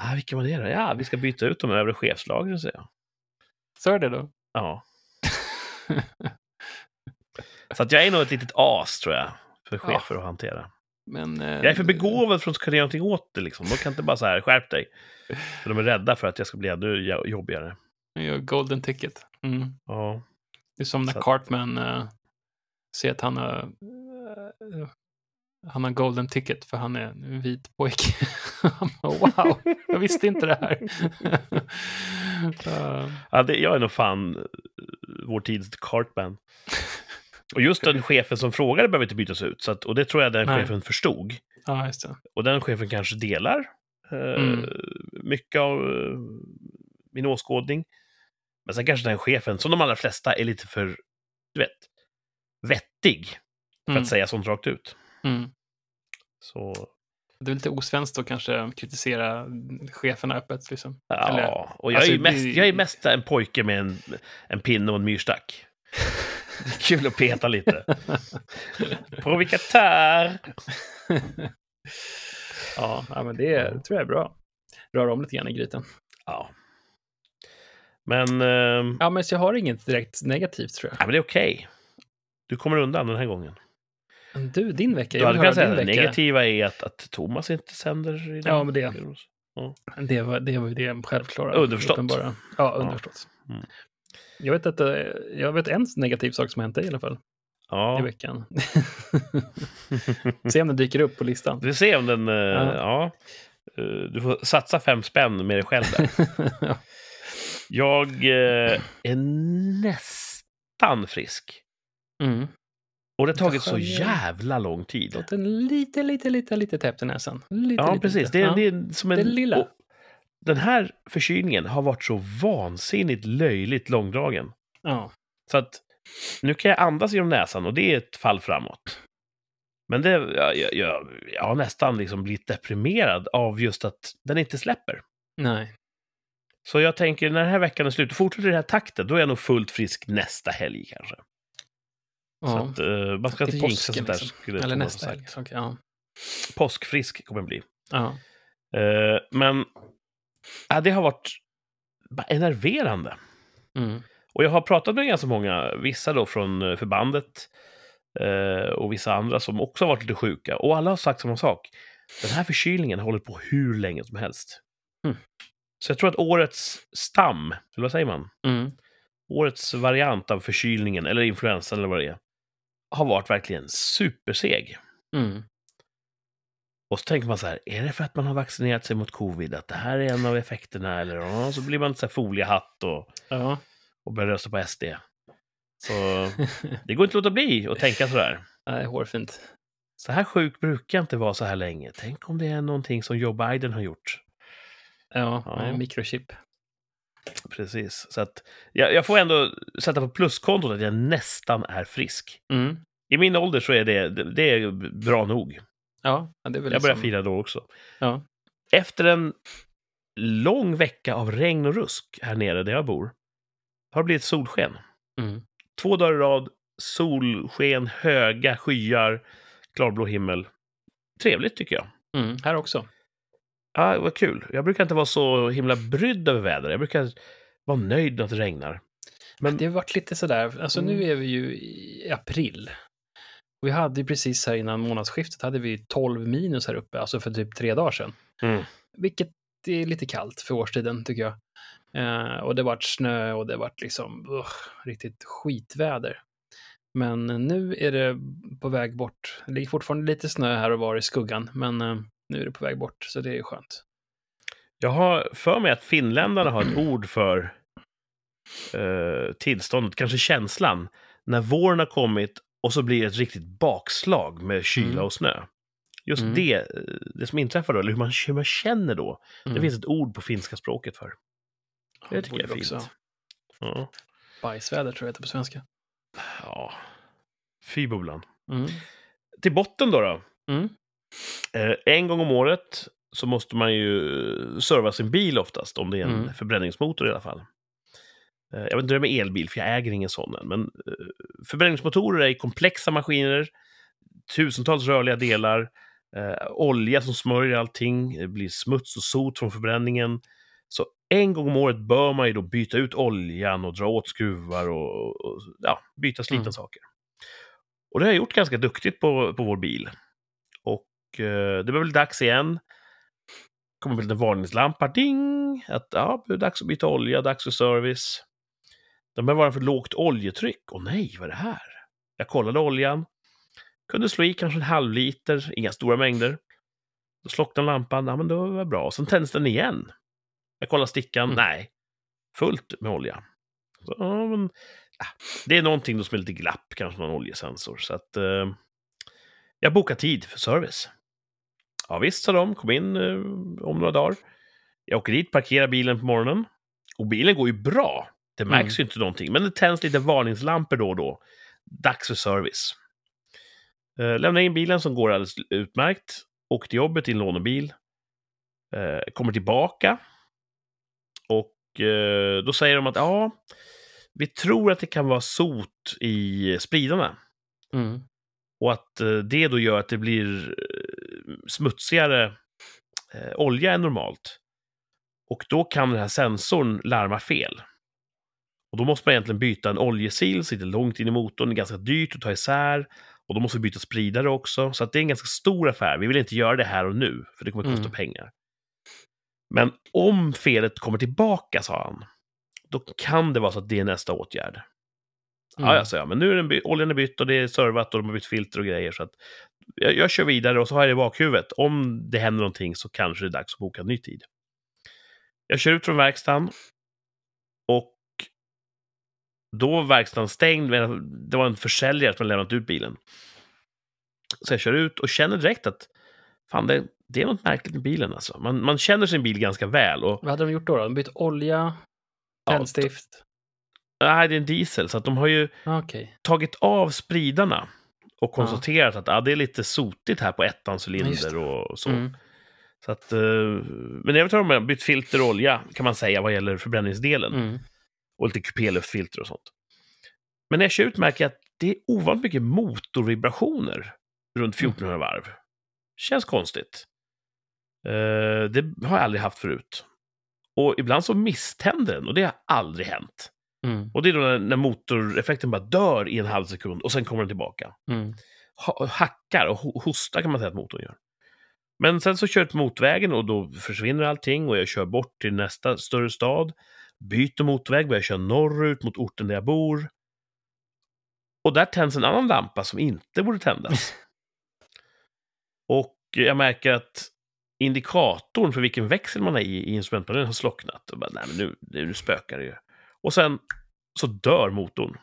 Ah, vilka var det då? Ja, vi ska byta ut de övre chefslagren, säger jag. Så är det då. Ja. Så att jag är nog ett litet as, tror jag, för chefer att hantera. Men, eh, Jag är för begåvad för att kunna göra någonting åt det, liksom. De kan inte bara så här, skärp dig. För de är rädda för att jag ska bli ännu jo- jobbigare. jag gör golden ticket. Mm. Ja. Det är som när Så att- Uh, ser att han har, eh, han har golden ticket för han är en vit pojke. Wow, jag visste inte det här. Eh, Ja, det, jag är nog fan eh, vår tids Cartman. Och just den chefen som frågade behöver inte bytas ut. Så att, och det tror jag den Nej. chefen förstod. ja. Och den chefen kanske delar eh, Mm. mycket av eh, min åskådning. Men sen kanske den chefen, som de allra flesta, är lite för, du vet, vettig för Mm. att säga sånt rakt ut. Mm. Så, Det är lite osvenskt att kanske kritisera cheferna öppet. Liksom. ja. Eller, och jag, alltså, är mest, jag är mest en pojke med en, en pinne och en myrstack. Kul att peta lite. Tär? ja, men det är, tror jag är bra. Rör om lite grann i grytan. Ja. Men, ehm, Ja, men jag har inget direkt negativt tror ja, men det är okej. Du kommer undan den här gången. Men Du, din vecka. Jag hade kunnat säga det vecka. negativa är att, att Thomas inte sänder idag. Ja, men det- Det var det, var det självklara. Underförstått. uppenbara. Ja, underförstått. Mm. Jag, vet att, eh, jag vet en negativ sak som har hänt dig i alla fall i Ja. veckan. Se om den dyker upp på listan. Vi får se om den... eh, ja. Eh, Du får satsa fem spänn med dig själv där. Ja. Jag är nästan frisk. Mm. Och det har tagit så jävla lång tid. Låter lite, lite, lite, lite täppt i näsan. Lite, Ja, lite, precis. lite. Det är, Ja. det är som en... Det lilla. och Den här förkylningen har varit så vansinnigt löjligt långdragen. Ja. Så att nu kan jag andas genom näsan och det är ett fall framåt. Men det, jag, jag, jag, jag har nästan liksom blivit deprimerad av just att den inte släpper. Nej. Så jag tänker när den här veckan är slut, och fortsätter i den här takten, då är jag nog fullt frisk nästa helg kanske. Så Ja. att, eh, man ska inte jinxa sånt där. liksom. Eller nästa helg. Okej, ja. Påskfrisk kommer den bli. Ja. Eh, men ja, det har varit bara enerverande. Mm. Och jag har pratat med ganska många, vissa då från eh, förbandet eh, och vissa andra som också har varit lite sjuka. Och alla har sagt samma sak. Den här förkylningen håller på hur länge som helst. Mm. Så jag tror att årets stam, eller vad säger man? Mm. Årets variant av förkylningen, eller influensan eller vad det är, har varit verkligen superseg. Mm. Och så tänker man så här, är det för att man har vaccinerat sig mot covid, att det här är en av effekterna? Eller ja, så blir man så här foliehatt och, Ja. och börjar rösta på SD. Så det går inte att låta bli att tänka sådär. Nej, hårfint. Så här sjuk brukar jag inte vara så här länge. Tänk om det är någonting som Joe Biden har gjort. Ja, Ja. med mikrochip. Precis. Så att jag, jag får ändå sätta på pluskontot att jag nästan är frisk. Mm. I min ålder så är det, det, är bra nog. Ja, det är väl Jag börjar liksom- fira då också. Ja. Efter en lång vecka av regn och rusk här nere där jag bor, har det blivit solsken. Mm. Två dagar i rad, solsken, höga skyar, klarblå himmel. Trevligt tycker jag. Mm. Här också. Ja, vad kul. Jag brukar inte vara så himla brydd över vädret. Jag brukar vara nöjd när det regnar. Men Det har varit lite sådär, alltså nu Mm. är vi ju i april. Vi hade ju precis här innan månadsskiftet hade vi 12 minus här uppe, alltså för typ tre dagar sedan. Mm. Vilket är lite kallt för årstiden tycker jag. Eh, och det vart snö och det vart liksom ugh, riktigt skitväder. Men nu är det på väg bort. Det ligger fortfarande lite snö här och var i skuggan, men eh, nu är det på väg bort, så det är skönt. Jag har för mig att finländarna har ett ord för eh, tillståndet, kanske känslan, när våren har kommit och så blir det ett riktigt bakslag med kyla Mm. och snö. Just Mm. det, det som inträffar då, eller hur man, hur man känner då, det Mm. finns ett ord på finska språket för. Det Ja, tycker jag är fint. Ja, Bajsväder tror jag det heter på svenska. ja. fy bubblan. Mm. Till botten då. då. Mm. Eh, en gång om året så måste man ju serva sin bil oftast, om det är en Mm. förbränningsmotor i alla fall. Eh, jag vet inte hur det är med elbil, för jag äger ingen sån än. Men eh, förbränningsmotorer är komplexa maskiner, tusentals rörliga delar, eh, olja som smörjer allting, det blir smuts och sot från förbränningen. Så en gång om året bör man ju då byta ut oljan och dra åt skruvar och, och ja, byta slitna Mm. saker. Och det har jag gjort ganska duktigt på, på vår bil. Och eh, det var väl dags igen. kommer en liten varningslampa, ding! Att ja, det är dags att byta olja, dags för service. Den börjar vara för lågt oljetryck. Åh nej, vad är det här? Jag kollade oljan. Kunde slå i kanske en halv liter, inga stora mängder. Då slocknade lampan, ja men då var det bra. Sen tänds den igen. Jag kollar stickan, Mm. nej. Fullt med olja. Så, ja, men, ja, det är någonting då som är lite glapp, kanske någon oljesensor. Så att eh, jag bokar tid för service. Ja visst, sa de. Kom in eh, om några dagar. Jag åker dit, parkerar bilen på morgonen. Och bilen går ju bra. Det märks Mm. ju inte någonting. Men det tänds lite varningslampor då och då. Dags för service. Eh, lämnar in bilen som går alldeles utmärkt. Åker till jobbet i en lånebil. Eh, kommer tillbaka. Och eh, då säger de att ja, vi tror att det kan vara sot i spridarna. Mm. Och att det då gör att det blir smutsigare olja än normalt. Och då kan den här sensorn larma fel. Och då måste man egentligen byta en oljesil, sitter långt in i motorn, det är ganska dyrt att ta isär. Och då måste vi byta spridare också. Så att det är en ganska stor affär. Vi vill inte göra det här och nu, för det kommer att kosta Mm. pengar. Men om felet kommer tillbaka, sa han, då kan det vara så att det är nästa åtgärd. Mm. Ja, jag sa jag, men nu är den by- oljan är bytt och det är servat och de har bytt filter och grejer. Så att jag, jag kör vidare och så har jag det i bakhuvudet. Om det händer någonting så kanske det är dags att boka en ny tid. Jag kör ut från verkstaden och då var verkstaden stängd. men Det var en försäljare som lämnat ut bilen. Så jag kör ut och känner direkt att fan, det, det är något märkligt med bilen alltså. Man, man känner sin bil ganska väl. Och, Vad hade de gjort då? då? De bytt olja, Ja, tändstift? nej, det är en diesel, så att de har ju Ah, Okej. tagit av spridarna och konstaterat att ah, det är lite sotigt här på ettans Ja, cylinder och så. Mm. så att, eh, men jag vet att de har bytt filter och olja, kan man säga, vad gäller förbränningsdelen. Mm. Och lite kupéluftfilter och sånt. Men när jag kör ut märker jag att det är ovanligt mycket motorvibrationer runt 1400 varv. Känns konstigt. Eh, det har jag aldrig haft förut. Och ibland så misständer den och det har aldrig hänt. Mm. Och det är då när, när motoreffekten bara dör i en halv sekund och sen kommer den tillbaka. Mm. Ha, hackar och ho- hostar kan man säga att motorn gör. Men sen så kör jag ut motorvägen och då försvinner allting och jag kör bort till nästa större stad. Byter motorväg, börjar köra norrut mot orten där jag bor. Och där tänds en annan lampa som inte borde tändas. och jag märker att indikatorn för vilken växel man är i, i instrumentpanelen har slocknat. Och bara, nej, men nu, nu spökar det ju. Och sen så dör motorn.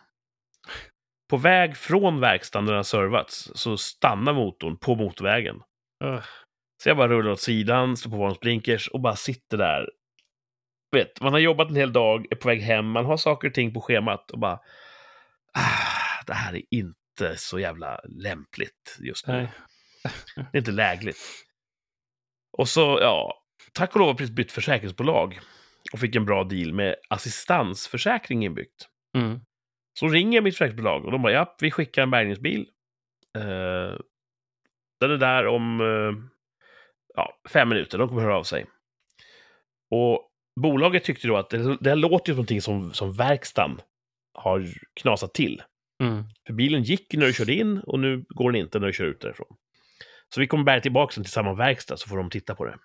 På väg från verkstaden där den har servats så stannar motorn på motorvägen. Ugh. Så jag bara rullar åt sidan, står på varningsblinkers och bara sitter där. Vet, man har jobbat en hel dag, är på väg hem, man har saker och ting på schemat och bara... Ah, det här är inte så jävla lämpligt just nu. Nej. Det är inte lägligt. Och så, ja, tack och lov har precis bytt försäkringsbolag och fick en bra deal med assistansförsäkring inbyggt. Mm. Så ringer mitt försäkringsbolag och de bara, ja, vi skickar en bärgningsbil. Eh, den är där om eh, ja, fem minuter, de kommer höra av sig. Och bolaget tyckte då att det, det här låter ju som någonting som, som verkstaden har knasat till. Mm. För bilen gick när du körde in och nu går den inte när du kör ut därifrån. Så vi kommer bära tillbaka den till samma verkstad så får de titta på det.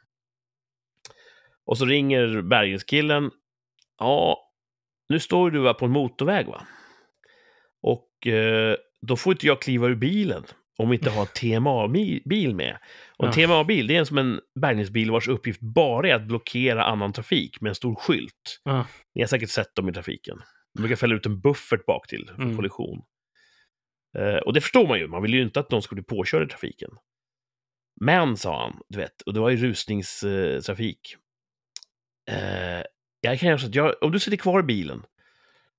Och så ringer bärgningskillen. Ja, nu står du på en motorväg va? Och eh, då får inte jag kliva ur bilen om vi inte har TMA-bil med. Och en Ja. TMA-bil, det är som en bärgningsbil vars uppgift bara är att blockera annan trafik med en stor skylt. Ja. Ni har säkert sett dem i trafiken. De brukar fälla ut en buffert bak till för Mm. kollision. Eh, och det förstår man ju, man vill ju inte att någon ska bli påkörd i trafiken. Men, sa han, du vet, och det var ju rusningstrafik. Eh, jag kan göra så att jag, om du sitter kvar i bilen,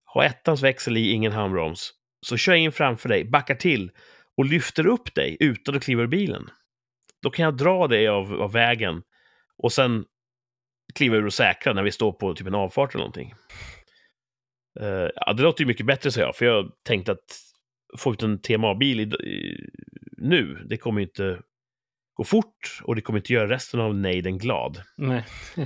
har ettans växel i, ingen handbroms, så kör jag in framför dig, backar till och lyfter upp dig utan att kliva ur bilen. Då kan jag dra dig av, av vägen och sen kliva ur och säkra när vi står på typ en avfart eller någonting. Eh, ja, det låter ju mycket bättre, sa jag, för jag tänkte att få ut en TMA-bil nu, det kommer ju inte gå fort och det kommer inte göra resten av nejden glad. Nej.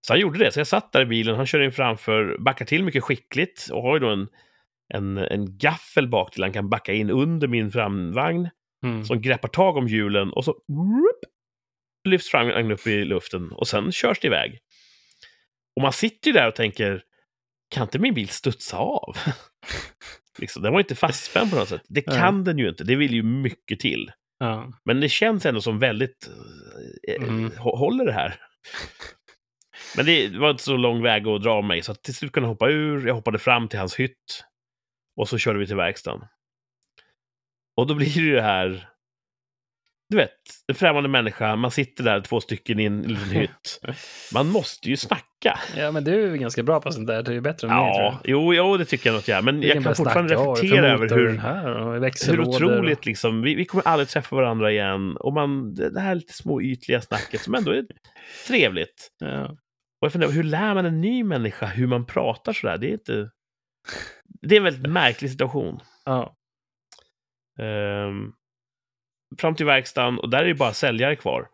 Så han gjorde det, så jag satt där i bilen, han körde in framför, backar till mycket skickligt och har ju då en, en, en gaffel bak till han kan backa in under min framvagn Mm. som greppar tag om hjulen och så whoop, lyfts framvagnen upp i luften och sen körs det iväg. Och man sitter ju där och tänker, kan inte min bil studsa av? liksom, den var inte fastspänd på något sätt. Det kan Nej. den ju inte, det vill ju mycket till. Ja. Men det känns ändå som väldigt... Eh, Mm. hå- Håller det här? Men det var inte så lång väg att dra mig, så till slut kunde jag hoppa ur. Jag hoppade fram till hans hytt. Och så körde vi till verkstaden. Och då blir det ju det här... Du vet, en främmande människa, man sitter där två stycken i en liten hytt. Man måste ju snacka. ja, men du är ganska bra på sånt där. Du är bättre än mig, tror jag. Ja, jo, jo, det tycker jag nog att jag är. Men Vi jag kan kan fortfarande snacka. Ja, reflektera över hur... här Hur otroligt liksom. Vi, vi kommer aldrig träffa varandra igen. Och man, det det här lite små ytliga snacket som ändå är trevligt. Ja. Och jag funderar, hur lär man en ny människa hur man pratar sådär? Det är inte... Det är en väldigt märklig situation. Ja. Ehm, fram till verkstaden, och där är det bara säljare kvar.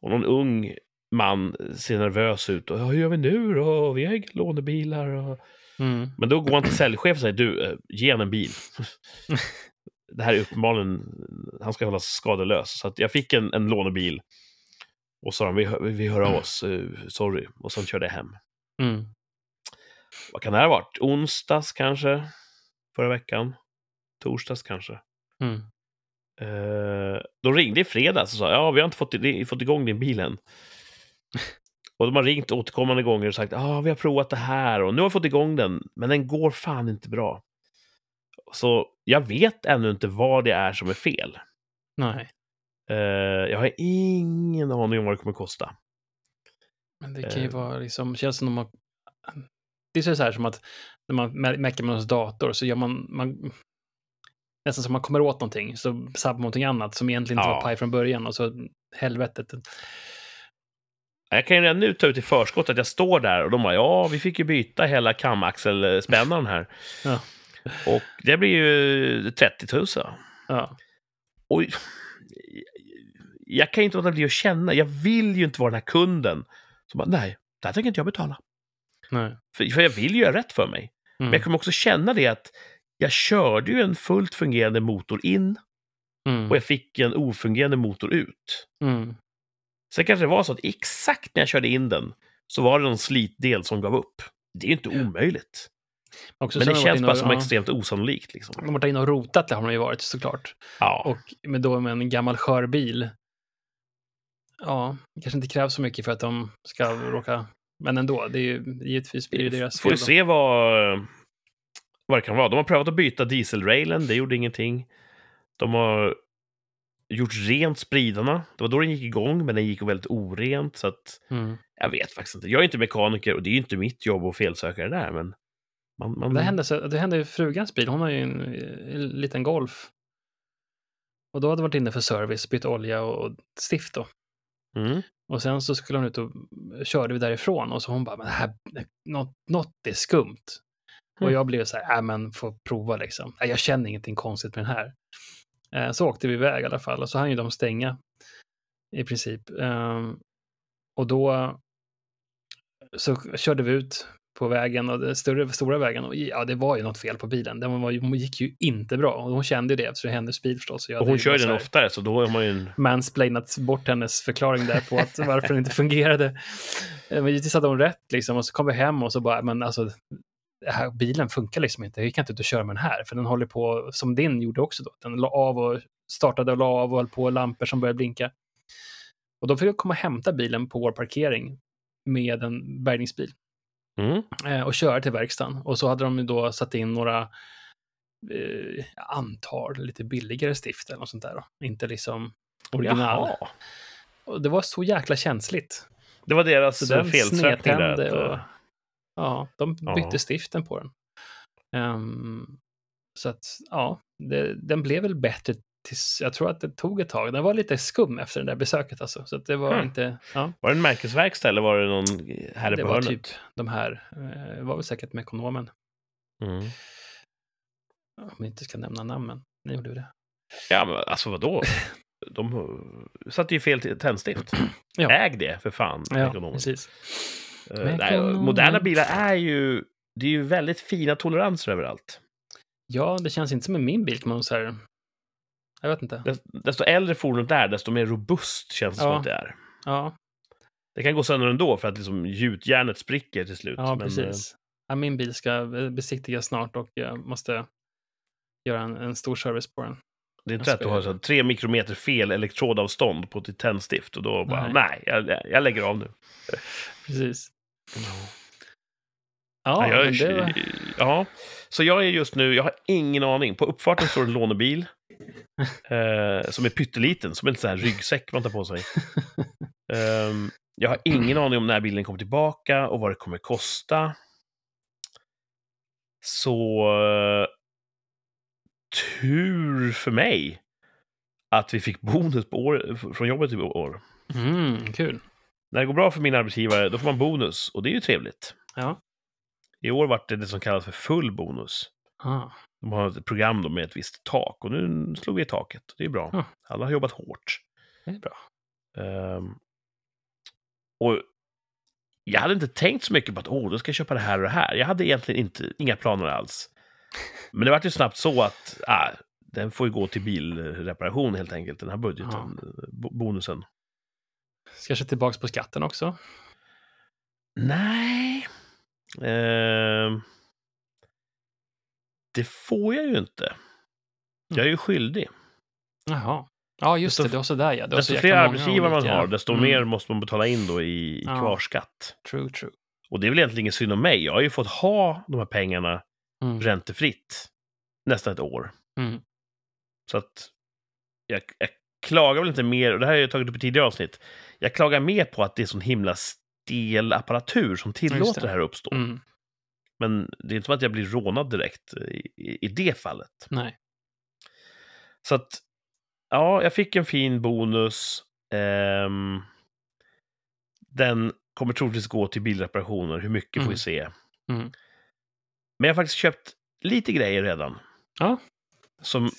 Och någon ung man ser nervös ut. Och, "Ja, hur gör vi nu då? Vi har inga lånebilar. Och... Mm. Men då går han till säljchefen och säger, du, eh, ge en bil. det här är uppenbarligen, han ska hållas skadelös. Så jag fick en, en lånebil. Och sa de, vi, vi hör av oss, eh, sorry. Och sen körde jag hem. Mm. Vad kan det här ha varit? Onsdags kanske? Förra veckan? Torsdags kanske? Mm. Eh, de ringde i fredags och sa, ja, vi har inte fått, fått igång din bil än. Och de har ringt återkommande gånger och sagt, ja, vi har provat det här och nu har vi fått igång den, men den går fan inte bra. Så jag vet ännu inte vad det är som är fel. Nej. Eh, jag har ingen aning om vad det kommer kosta. Men det kan ju Eh. vara liksom, känns som att det är så här som att när man mä- mäcker med ens dator så gör man, man nästan som man kommer åt någonting så sabbar man någonting annat som egentligen inte Ja. var paj från början och så helvetet. Jag kan ju redan nu ta ut i förskott att jag står där och de bara, ja, vi fick ju byta hela kamaxelspännaren här. Ja. Och det blir ju 30 000. Ja. Och jag kan ju inte låta bli att känna, jag vill ju inte vara den här kunden som bara, nej, det här tänker inte jag betala. Nej. För, för jag vill ju göra rätt för mig. Men Mm. jag kommer också känna det att jag körde ju en fullt fungerande motor in Mm. och jag fick en ofungerande motor ut. Mm. Sen kanske det var så att exakt när jag körde in den så var det någon slitdel som gav upp. Det är ju inte omöjligt. Också Men det känns bara och- som ja, extremt osannolikt. Liksom. De har varit inne och rotat, det har de ju varit såklart. Ja. Och med då med en gammal skörbil. Ja, det kanske inte krävs så mycket för att de ska råka... Men ändå, det är ju givetvis blir det deras Får vi fel då. se vad, vad det kan vara. De har prövat att byta dieselrailen, det gjorde ingenting. De har gjort rent spridarna. Det var då den gick igång, men den gick väldigt orent. Så att, Mm. jag vet faktiskt inte. Jag är inte mekaniker och det är ju inte mitt jobb att felsöka det där. Men man, man, Det hände, så, det hände i frugans bil. Hon har ju en, en liten Golf. Och då hade varit inne för service, bytt olja och, och stift då. Mm. Och sen så skulle hon ut och körde vi därifrån och så hon bara, men här, något, något är skumt. Och Mm. jag blev så här, äh, men får prova liksom. Äh, jag känner ingenting konstigt med den här. Eh, så åkte vi iväg i alla fall och så hann ju de stänga i princip. Ehm, och då så körde vi ut på vägen, och den större, stora vägen. Och ja, det var ju något fel på bilen. Den var, hon gick ju inte bra. Och hon kände ju det eftersom det hennes bil förstås. Och hon kör den oftare, så då är man ju en... mansplainat bort hennes förklaring där på att varför den inte fungerade. Eh, Men givetvis hade hon rätt liksom. Och så kom vi hem och så bara, men alltså, här, bilen funkar liksom inte. Jag gick inte ut och köra med den här. För den håller på, som din gjorde också då. Den la av och startade och la av och höll på lampor som började blinka. Och då fick jag komma och hämta bilen på vår parkering med en bärgningsbil Mm. eh, och köra till verkstaden. Och så hade de då satt in några, eh, jag antar, lite billigare stift eller något sånt där. Då. Inte liksom original. Jaha. Och det var så jäkla känsligt. Det var deras Så den felsökning där. och- eh, Ja, de bytte Ja. stiften på den. Ehm, så att, ja, det, den blev väl bättre tills, jag tror att det tog ett tag. Den var lite skum efter det där besöket alltså. Så det var Hmm. inte, ja, Var det en märkesverkstad eller var det någon herre det på var hörnet? typ de här, eh, det var väl säkert med ekonomen. Mm. Om vi inte ska nämna namnen. Ni gjorde ju det. Ja, men alltså vadå? De eh, satte ju fel tändstift. Ja. Äg det, för fan. Ja, precis. Eh, Med nej, moderna bilar är ju... Det är ju väldigt fina toleranser överallt. Ja, det känns inte som en min bil man säga. Jag vet inte. Dest- Desto äldre fordonet är, desto mer robust känns det som Ja. att det är. Ja, Det kan gå sönder ändå för att liksom gjutjärnet spricker till slut. ja men, precis. Ja, min bil ska besiktigas snart och jag måste göra en, en stor service på den. Det är inte rätt att ha så tre mikrometer fel elektrodavstånd på ett tändstift och då bara, Nej. nej, jag, jag lägger av nu. Precis. Ja, Ja, jag, var... ja, så jag är just nu, jag har ingen aning. På uppfarten står en lånebil. eh, som är pytteliten, som en sån här ryggsäck man tar på sig. Ehm, jag har ingen aning om när bilen kommer tillbaka och vad det kommer kosta. Så tur för mig att vi fick bonus på år, från jobbet i år. Mm, kul. När det går bra för min arbetsgivare, då får man bonus. Och det är ju trevligt. Ja. I år var det det som kallas för full bonus. Ah, De har ett program då med ett visst tak och nu slog vi i taket. Det är bra. Ja. Alla har jobbat hårt. det är bra. Ehm, och jag hade inte tänkt så mycket på att åh, då ska jag köpa det här och det här. Jag hade egentligen inte, inga planer alls. Men det var ju snabbt så att ah, den får ju gå till bilreparation helt enkelt, den här budgeten, bo- bonusen. Ska jag köra tillbaka på skatten också? Nej. Ehm, det får jag ju inte. Jag är ju skyldig. Jaha. Ja, just Desto- det. Det var sådär ja. Det Desto fler arbetsgivare man har, desto Mm, mer måste man betala in då i, i Ja. kvarskatt. True, true. Och det är väl egentligen ingen synd om mig. Jag har ju fått ha de här pengarna Mm. räntefritt nästan ett år. Mm. Så att jag, jag klagar väl inte mer, och det här har jag tagit upp i tidigare avsnitt, jag klagar mer på att det är sån himla stel apparatur som tillåter det. det här att uppstå. Mm. Men det är inte som att jag blir rånad direkt i, i, det fallet. Nej. Så att, ja, jag fick en fin bonus. Ehm, den kommer troligtvis gå till bilreparationer. Hur mycket får Mm. vi se. Mm. Men jag har faktiskt köpt lite grejer redan. Ja. Som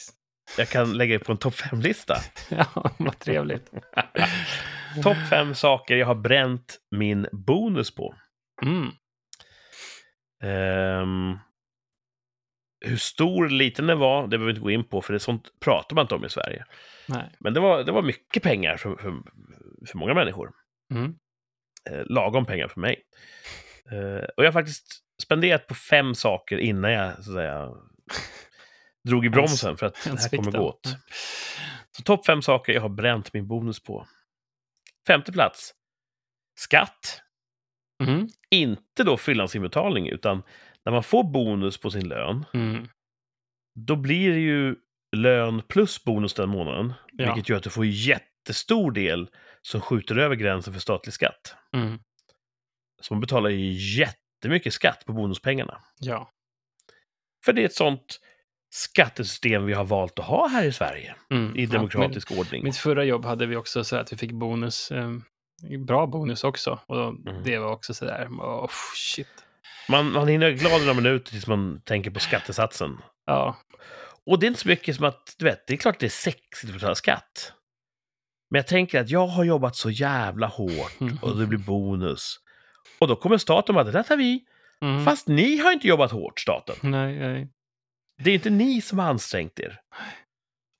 jag kan lägga på en topp 5-lista. Ja, vad trevligt. topp 5 saker jag har bränt min bonus på. Mm. Ehm, hur stor eller liten den var, det behöver vi inte gå in på, för det sånt pratar man inte om i Sverige. Nej. Men det var, det var mycket pengar för, för, för många människor. Mm. Eh, lagom pengar för mig. Eh, och jag har faktiskt spenderat på fem saker innan jag så att säga, drog i bromsen för att det här kommer gå åt. Så topp fem saker jag har bränt min bonus på. Femte plats. Skatt. Mm. Inte då fyllnadsinbetalning, utan när man får bonus på sin lön, Mm. då blir det ju lön plus bonus den månaden. Ja. Vilket gör att du får jättestor del som skjuter över gränsen för statlig skatt. Mm. Så man betalar ju jättemycket skatt på bonuspengarna. Ja. För det är ett sånt skattesystem vi har valt att ha här i Sverige, Mm. i Ja, demokratisk ordning. Mitt förra jobb hade vi också så att vi fick bonus. Eh, bra bonus också. Och Mm. det var också så där, oh, shit. Man, man hinner glad några minuter tills man tänker på skattesatsen. Ja, Och det är inte så mycket som att, du vet, det är klart att det är sexigt att betala skatt. Men jag tänker att jag har jobbat så jävla hårt och det blir bonus. Och då kommer staten och bara, det där tar vi. Mm. Fast ni har inte jobbat hårt, staten. Nej, nej. Det är inte ni som har ansträngt er.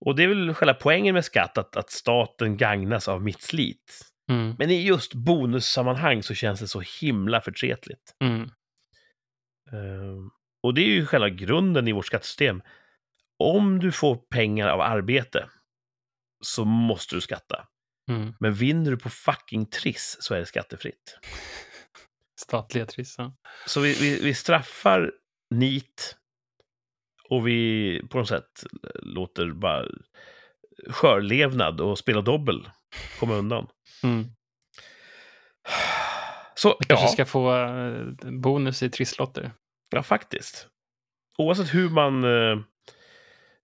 Och det är väl själva poängen med skatt, att, att staten gagnas av mitt slit. Mm. Men i just bonussammanhang så känns det så himla förtretligt. Mm. Ehm, och det är ju själva grunden i vårt skattesystem. Om du får pengar av arbete så måste du skatta. Mm. Men vinner du på fucking Triss så är det skattefritt. Statliga trissa. Så vi, vi, vi straffar nit och vi på något sätt låter bara skörlevnad och spela dobbel komma undan. Mm. Så, Vi kanske ja, ska få eh, bonus i trisslotter. ja, faktiskt. Oavsett hur man, eh,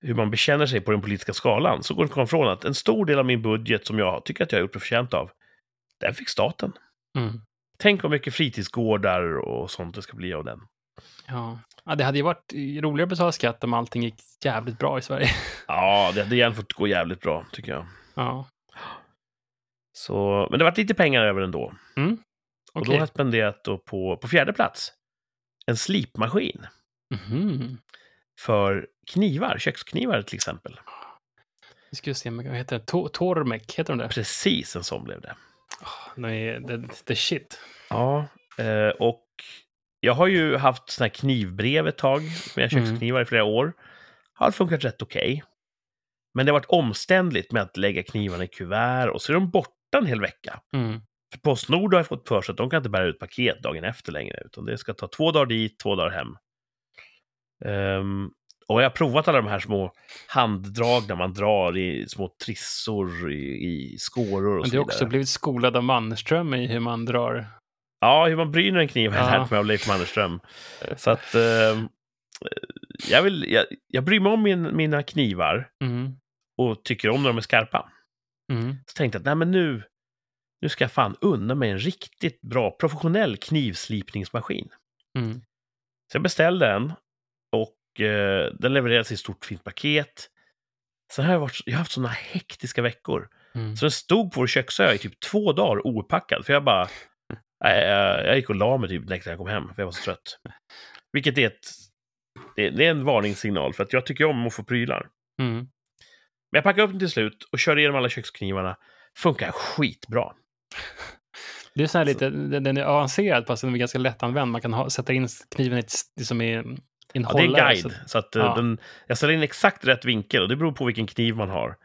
hur man bekänner sig på den politiska skalan så går det inte att komma ifrån att en stor del av min budget som jag tycker att jag har gjort mig förtjänt av, den fick staten. Mm. Tänk vad mycket fritidsgårdar och sånt det ska bli av den. Ja. ja, det hade ju varit roligare att betala skatt om allting gick jävligt bra i Sverige. Ja, det hade gärna fått gå jävligt bra, tycker jag. Ja, Så, men det var lite pengar över ändå. Mm. Och då har jag spenderat då på, på fjärde plats en slipmaskin Mhm. för knivar, köksknivar till exempel. Vi ska se, vad heter det? To- Tormek, heter de det? Precis en sån blev det. Oh, nej, the, the shit. Ja, eh, och jag har ju haft såna här knivbrev ett tag med Mm. köksknivar i flera år. Har funkat rätt okej. Men det har varit omständligt med att lägga knivarna i kuvert och så är de borta en hel vecka. Mm. För Postnord har jag fått för sig att de kan inte bära ut paket dagen efter längre, utan det ska ta två dagar dit, två dagar hem. Ehm, och jag har provat alla de här små handdragna man drar i små trissor i, i skåror och Men du har också blivit skolad av Mannerström i hur man drar. Ja, hur man bryner en kniv har jag Ja. lärt mig av Leif Mannerström. Så att ehm, jag, vill, jag, jag bryr mig om min, mina knivar Mm. och tycker om när de är skarpa. Mm. Så tänkte jag att nej, men nu, nu ska jag fan unna mig en riktigt bra professionell knivslipningsmaskin. Mm. Så jag beställde en och eh, den levererades i ett stort fint paket. Sen har jag, varit, jag har haft sådana hektiska veckor. Mm. Så den stod på vår köksö i typ två dagar ouppackad. För jag bara... Jag, jag, gick och la mig typ direkt när jag kom hem, för jag var så trött. Vilket är ett... Det, det är en varningssignal, för att jag tycker om att få prylar. Mm. Men jag packade upp den till slut och körde igenom alla köksknivarna. Funkar skitbra. Det är så här lite, den är avancerad fast den är ganska lättanvänd. Man kan ha, sätta in kniven i liksom i en Ja, det är en hållare, guide. så- Så att, eh, ja. den, jag ställer in exakt rätt vinkel och det beror på vilken kniv man har.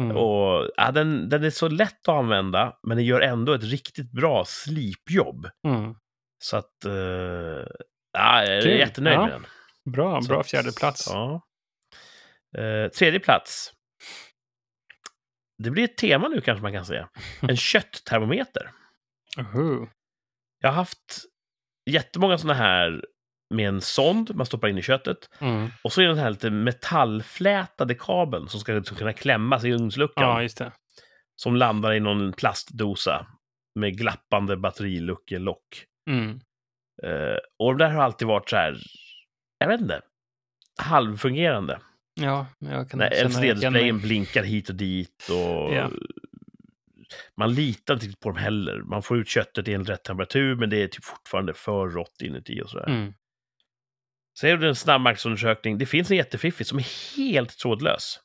Mm. Och, ja, den, den är så lätt att använda, men den gör ändå ett riktigt bra slipjobb. Mm. Så att... Uh, ja, jag är Kul. jättenöjd Ja. med den. Bra, Så bra fjärde plats. Ja. Eh, tredje plats. Det blir ett tema nu kanske man kan säga. En kötttermometer. Uhu. Jag har haft jättemånga sådana här med en sond man stoppar in i köttet. Mm. Och så är det den här lite metallflätade kabeln som ska liksom kunna klämmas i ugnsluckan. Ja, just det. Som landar i någon plastdosa med glappande batteriluckelock. Mm. Eh, och det där har alltid varit så här, jag vet inte, halvfungerande. Ja, jag kan LCD-displayen mig. blinkar hit och dit och Ja. man litar inte på dem heller. Man får ut köttet i en rätt temperatur, men det är typ fortfarande för rått inuti och sådär. Mm. Så är det en snabbmarknadsundersökning. Det finns en jättefiffig som är helt trådlös.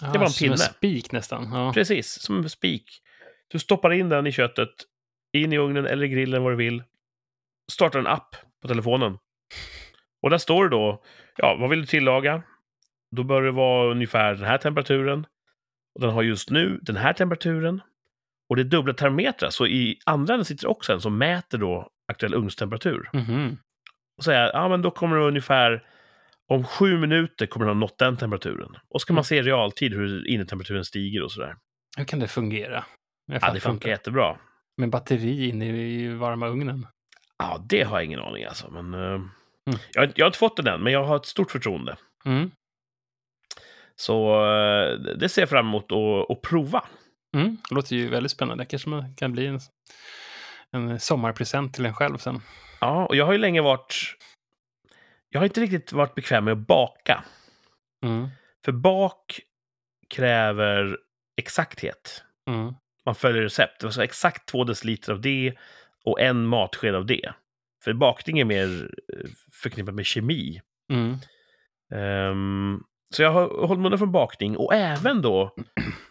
Ja, var en som en pinne. spik nästan. Ja. Precis, som en spik. Du stoppar in den i köttet, in i ugnen eller grillen, vad du vill. Startar en app på telefonen. Och där står det då, ja, vad vill du tillaga? Då bör det vara ungefär den här temperaturen. Och den har just nu den här temperaturen. Och det är dubbla termometrar, så i andra änden sitter också en som mäter då aktuell ugnstemperatur. Mhm. Och säger, ja men då kommer det ungefär om sju minuter kommer den ha nått den temperaturen. Och så kan man se i realtid hur innetemperaturen stiger och sådär. Hur kan det fungera? Jag Ja, det funkar inte. jättebra. Med batteri inne i varma ugnen. Ja, det har jag ingen aning alltså. Men, eh, jag, har inte- jag har inte fått den än, men jag har ett stort förtroende. Mm. Så eh, det ser jag fram emot att, att prova. Mm. Det låter ju väldigt spännande. kanske man kan bli en, en sommarpresent till en själv sen. Ja, och jag har ju länge varit... Jag har inte riktigt varit bekväm med att baka. Mm. För bak kräver exakthet. Mm. Man följer recept. Det var så exakt två deciliter av det och en matsked av det. För bakning är mer eh, förknippat med kemi. Mm. Ehm, så jag har hållit munnen från bakning och även då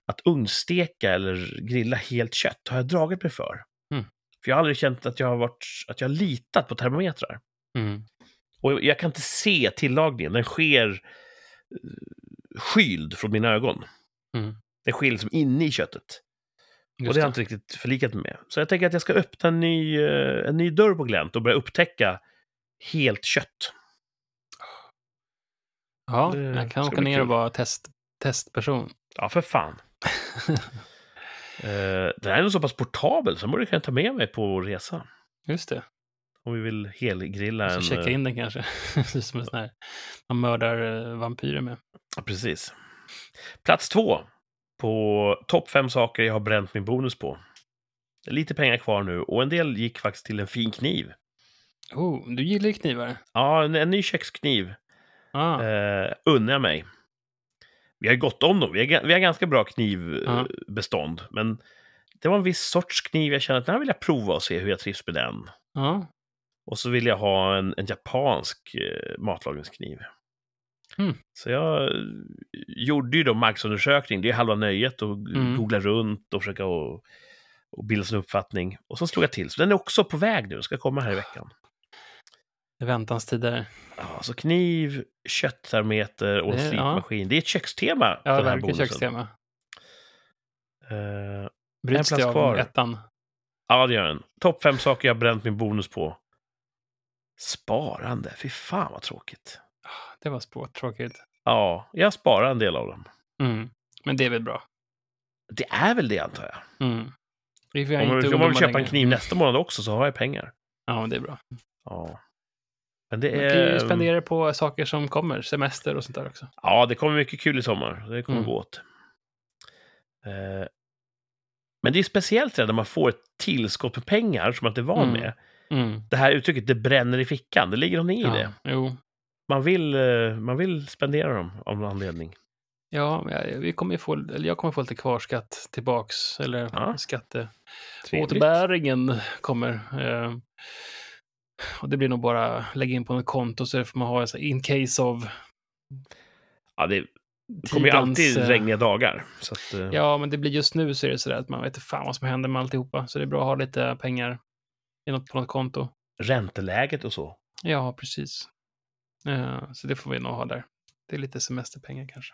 att ugnsteka eller grilla helt kött har jag dragit mig för. Mm. För jag har aldrig känt att jag har, varit, att jag har litat på termometrar. Mm. Och jag kan inte se tillagningen, den sker eh, skyld från mina ögon. Mm. Den sker liksom inne i köttet. och Just det har jag inte riktigt förlikat mig med. Så jag tänker att jag ska öppna en ny, eh, en ny dörr på glänt och börja upptäcka helt kött. Ja, Det jag kan åka ner och kul. vara test, testperson. Ja, för fan. Eh, den här är nog så pass portabel så den borde jag kunna ta med mig på resa. Just det. Om vi vill helgrilla en... checka eh, in den kanske. Som en sån här, man mördar eh, vampyrer med. Ja, precis. Plats två på topp fem saker jag har bränt min bonus på. Det lite pengar kvar nu och en del gick faktiskt till en fin kniv. Oh, du gillar ju knivar. Ja, en, en ny kökskniv Ah, eh, unnar jag mig. Vi har gått om dem. Vi har, vi har ganska bra knivbestånd. Men det var en viss sorts kniv jag kände att den här vill jag prova och se hur jag trivs med den. ja. Och så vill jag ha en, en japansk eh, matlagningskniv. Mm. Så jag eh, gjorde ju då marknadsundersökning. Det är halva nöjet att Mm. googla runt och försöka och, och bilda sin uppfattning. Och så slog jag till. Så den är också på väg nu. Ska komma här i veckan. I väntans tider. Ja, så kniv, kötttermometer och en Det- ja. slipmaskin. Det är ett kökstema. Ja, verkligen bonusen. kökstema. Eh, Bryts plats det av kvar. ettan? ja, det gör den. Topp fem saker jag bränt min bonus på. Sparande. Fy fan vad tråkigt. Det var spårtråkigt. Ja, jag sparar en del av dem. Mm. Men det är väl bra. Det är väl det antar jag. Mm. Om man, om man vill köpa en längre. kniv nästa månad också så har jag pengar. Ja, det är bra. Ja. Men det Man kan ju är... spendera det på saker som kommer, semester och sånt där också. Ja, det kommer mycket kul i sommar. Det kommer Mm. gå åt. Eh, Men det är speciellt det när man får ett tillskott med pengar som man inte är van med. Mm. Det här uttrycket, det bränner i fickan, det ligger någonting i Ja, det. jo. Man vill, eh, man vill spendera dem av någon anledning. Ja, vi kommer få, eller jag kommer få lite kvarskatt tillbaks, eller Ja. skatte... Trevligt. Återbäringen kommer. Eh, och det blir nog bara lägga in på något konto så får man ha så här, in case of Ja, det kommer ju tidens, alltid eh, regniga dagar. Att, eh, Ja, men det blir just nu så är det så där att man vet inte fan vad som händer med alltihopa. Så det är bra att ha lite pengar i något, på något konto. Ränteläget och så. Ja, precis. Eh, så det får vi nog ha där. Det är lite semesterpengar kanske.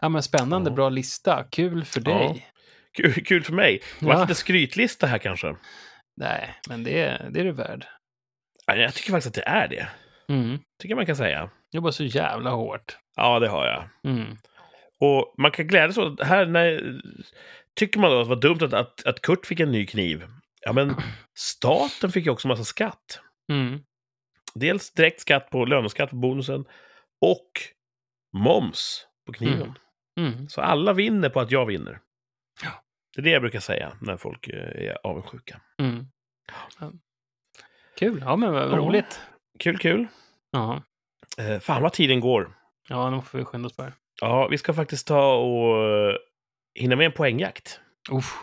Ja, men spännande, Ja. bra lista. Kul för Ja. dig. Kul, kul för mig. Det var Ja. lite skrytlista här kanske. Nej, men det, är- det är du värd. Ja, Jag tycker faktiskt att det är det. Mm. tycker man kan säga. Jobbar så jävla hårt. Ja, det har jag. Mm. Och man kan glädjas åt, här när, tycker man då att det var dumt att, att, att Kurt fick en ny kniv. Ja, men staten fick ju också massa skatt. Mm. Dels direkt skatt på löneskatt på bonusen och moms på kniven. Mm. Så alla vinner på att jag vinner. Ja. Det är det jag brukar säga när folk eh, är avundsjuka. Mm. Ja. Kul, ja men vad roligt. Kul, kul. Ja. Eh, fan vad tiden går. ja, nu får vi skynda oss på. Ja, vi ska faktiskt ta och eh, hinna med en poängjakt. Uff,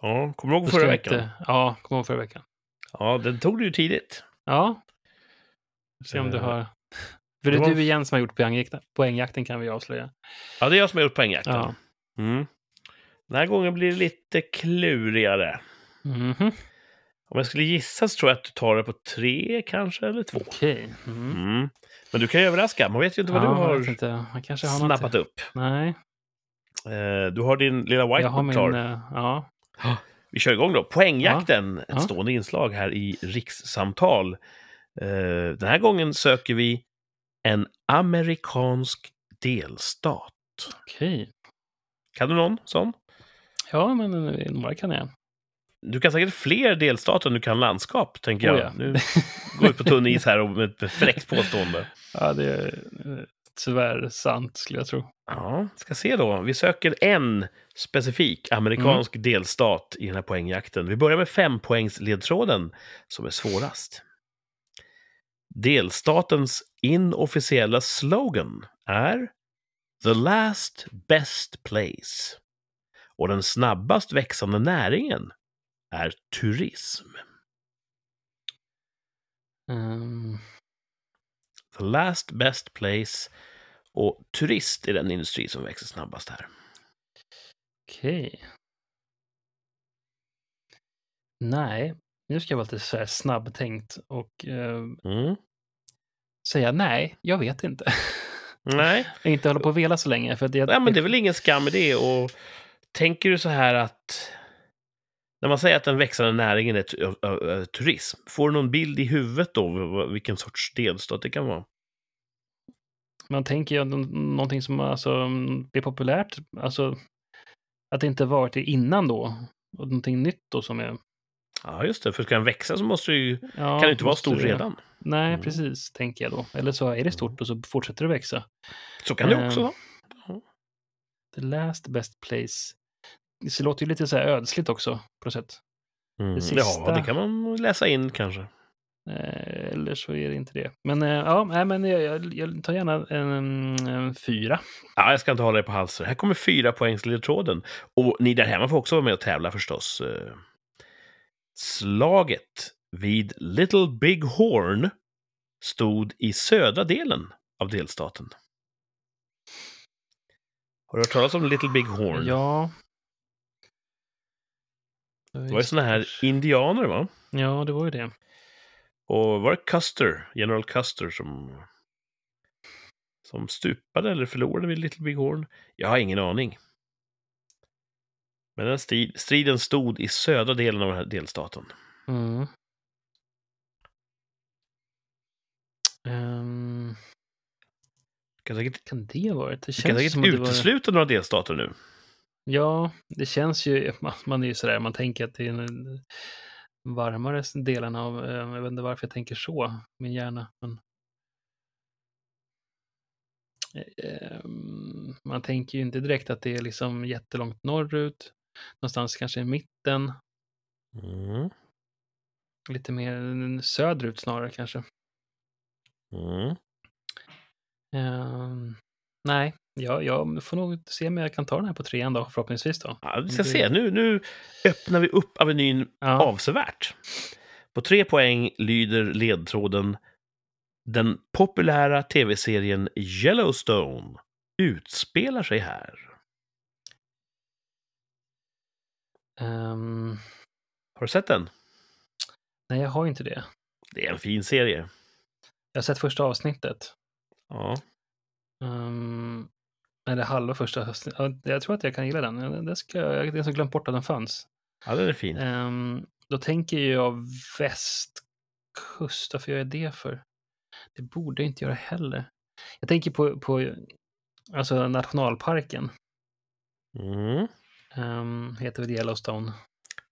Ja, kommer du ihåg förra veckan? Inte, ja, kom ihåg förra veckan. Ja, den tog du ju tidigt. Ja. Se om du Eh, har... För det är du igen som har gjort poängjakten, poängjakten kan vi avslöja. Ja, det är jag som har gjort poängjakten. Ja. Mm. Den här gången blir det lite klurigare. Mhm. Om jag skulle gissa så tror jag att du tar det på tre kanske, eller två. Okej. Mm. Mm. Men du kan ju överraska. Man vet ju inte vad ja, du har har snappat något. upp. Nej, Eh, du har din lilla har whiteboard klar. eh, Ja. Vi kör igång då. Poängjakten, ett Ja. stående inslag här i rikssamtal. Eh, den här gången söker vi en amerikansk delstat. Okej. Kan du någon sån? Ja, men eh, några kan jag. Du kan säkert fler delstater än du kan landskap, tänker Oh, jag. ja. Nu går vi på tunn is här och med ett fräckt påstående. Ja, det är eh, tyvärr sant, skulle jag tro. Ja, ska se då. Vi söker en specifik amerikansk Mm. delstat i den här poängjakten. Vi börjar med fempoängsledtråden som är svårast. Delstatens inofficiella slogan är The last best place. Och den snabbast växande näringen är turism. Ehm, The last best place och turist är den industri som växer snabbast här. Okej. Nej, nu ska jag vara lite så här snabbtänkt och eh, Mm. säga nej, jag vet inte. Nej, jag inte hålla på och vela så länge. För jag, ja, men det är väl ingen skam i det. Och tänker du så här att när man säger att den växande näringen är turism, får du någon bild i huvudet då vilken sorts delstat det kan vara? Man tänker ju nå- någonting som alltså, blir populärt, alltså att det inte varit det innan då. Och någonting nytt då som är... Ja, just det. För ska den växa så måste det ju, Ja, kan det inte vara det- redan. Nej, Mm. precis, tänker jag då. Eller så är det stort och så fortsätter det växa. Så kan det också vara. The last best place. Det låter ju lite så här ödsligt också, på något sätt. Mm. det Ja, sista- det kan man läsa in kanske. Eh, eller så är det inte det. Men eh, ja, nej, men jag, jag, jag tar gärna en, en fyra. Ja, jag ska inte hålla dig på halsen. Här kommer fyra poängs ledtråden. Och ni där hemma får också vara med och tävla förstås. Eh, Slaget vid Little Big Horn stod i södra delen av delstaten. Har du hört talas om Little Big Horn? Ja. Det var ju såna här indianer, va? Ja, det var ju det. Och var det Custer, General Custer, som, som stupade eller förlorade vid Little Big Horn? Jag har ingen aning. Men den striden stod i södra delen av den här delstaten. Mm. Ehm, Kan säkert, kan det ha varit? Det vi kan känns säkert som det var... utesluta några delstater nu. Ja, det känns ju... Man, man är ju sådär, man tänker att det är en varmare delen av... eh, Jag vet inte varför jag tänker så, min hjärna. Men... Ehm, Man tänker ju inte direkt att det är liksom jättelångt norrut. Någonstans kanske i mitten. Mm. Lite mer söderut snarare kanske. Mm. Ehm, nej, jag, jag får nog se om jag kan ta den här på trean då, förhoppningsvis då. Ja, vi ska Det- se. Nu, nu öppnar vi upp avenyn Ja, avsevärt. På tre poäng lyder ledtråden Den populära tv-serien Yellowstone utspelar sig här. ehm, Har du sett den? nej, jag har inte det. Det är en fin serie. Jag har sett första avsnittet. Ja. Um, eller halva första. Ja, Jag tror att jag kan gilla den. Det ska, jag har så glömt bort att den fanns. ja, den är fin. Ehm, då tänker jag västkust. Varför gör jag det för? Det borde jag inte göra heller. Jag tänker på, på alltså nationalparken. Mm. Um, heter väl Yellowstone.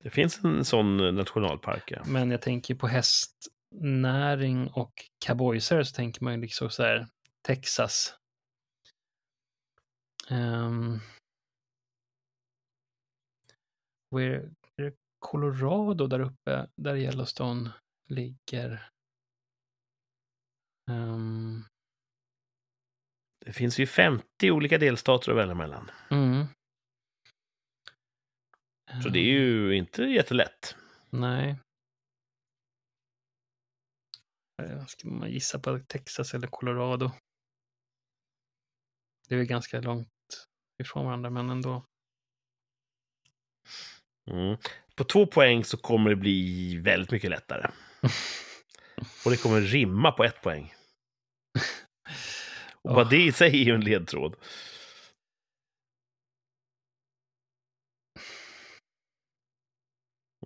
Det finns en sån nationalpark. Ja. Men jag tänker på hästnäring och cowboysare så tänker man ju liksom så här Texas. Um, where, är det Colorado där uppe, där Yellowstone ligger? Ehm, Det finns ju 50 olika delstater att välja mellan. mm. Så det är ju inte jättelätt. Nej. Eh, Ska man gissa på Texas eller Colorado? Det är ganska långt ifrån varandra, men ändå. Mm. På två poäng så kommer det bli väldigt mycket lättare. Och det kommer rimma på ett poäng. Och bara det i sig är ju en ledtråd.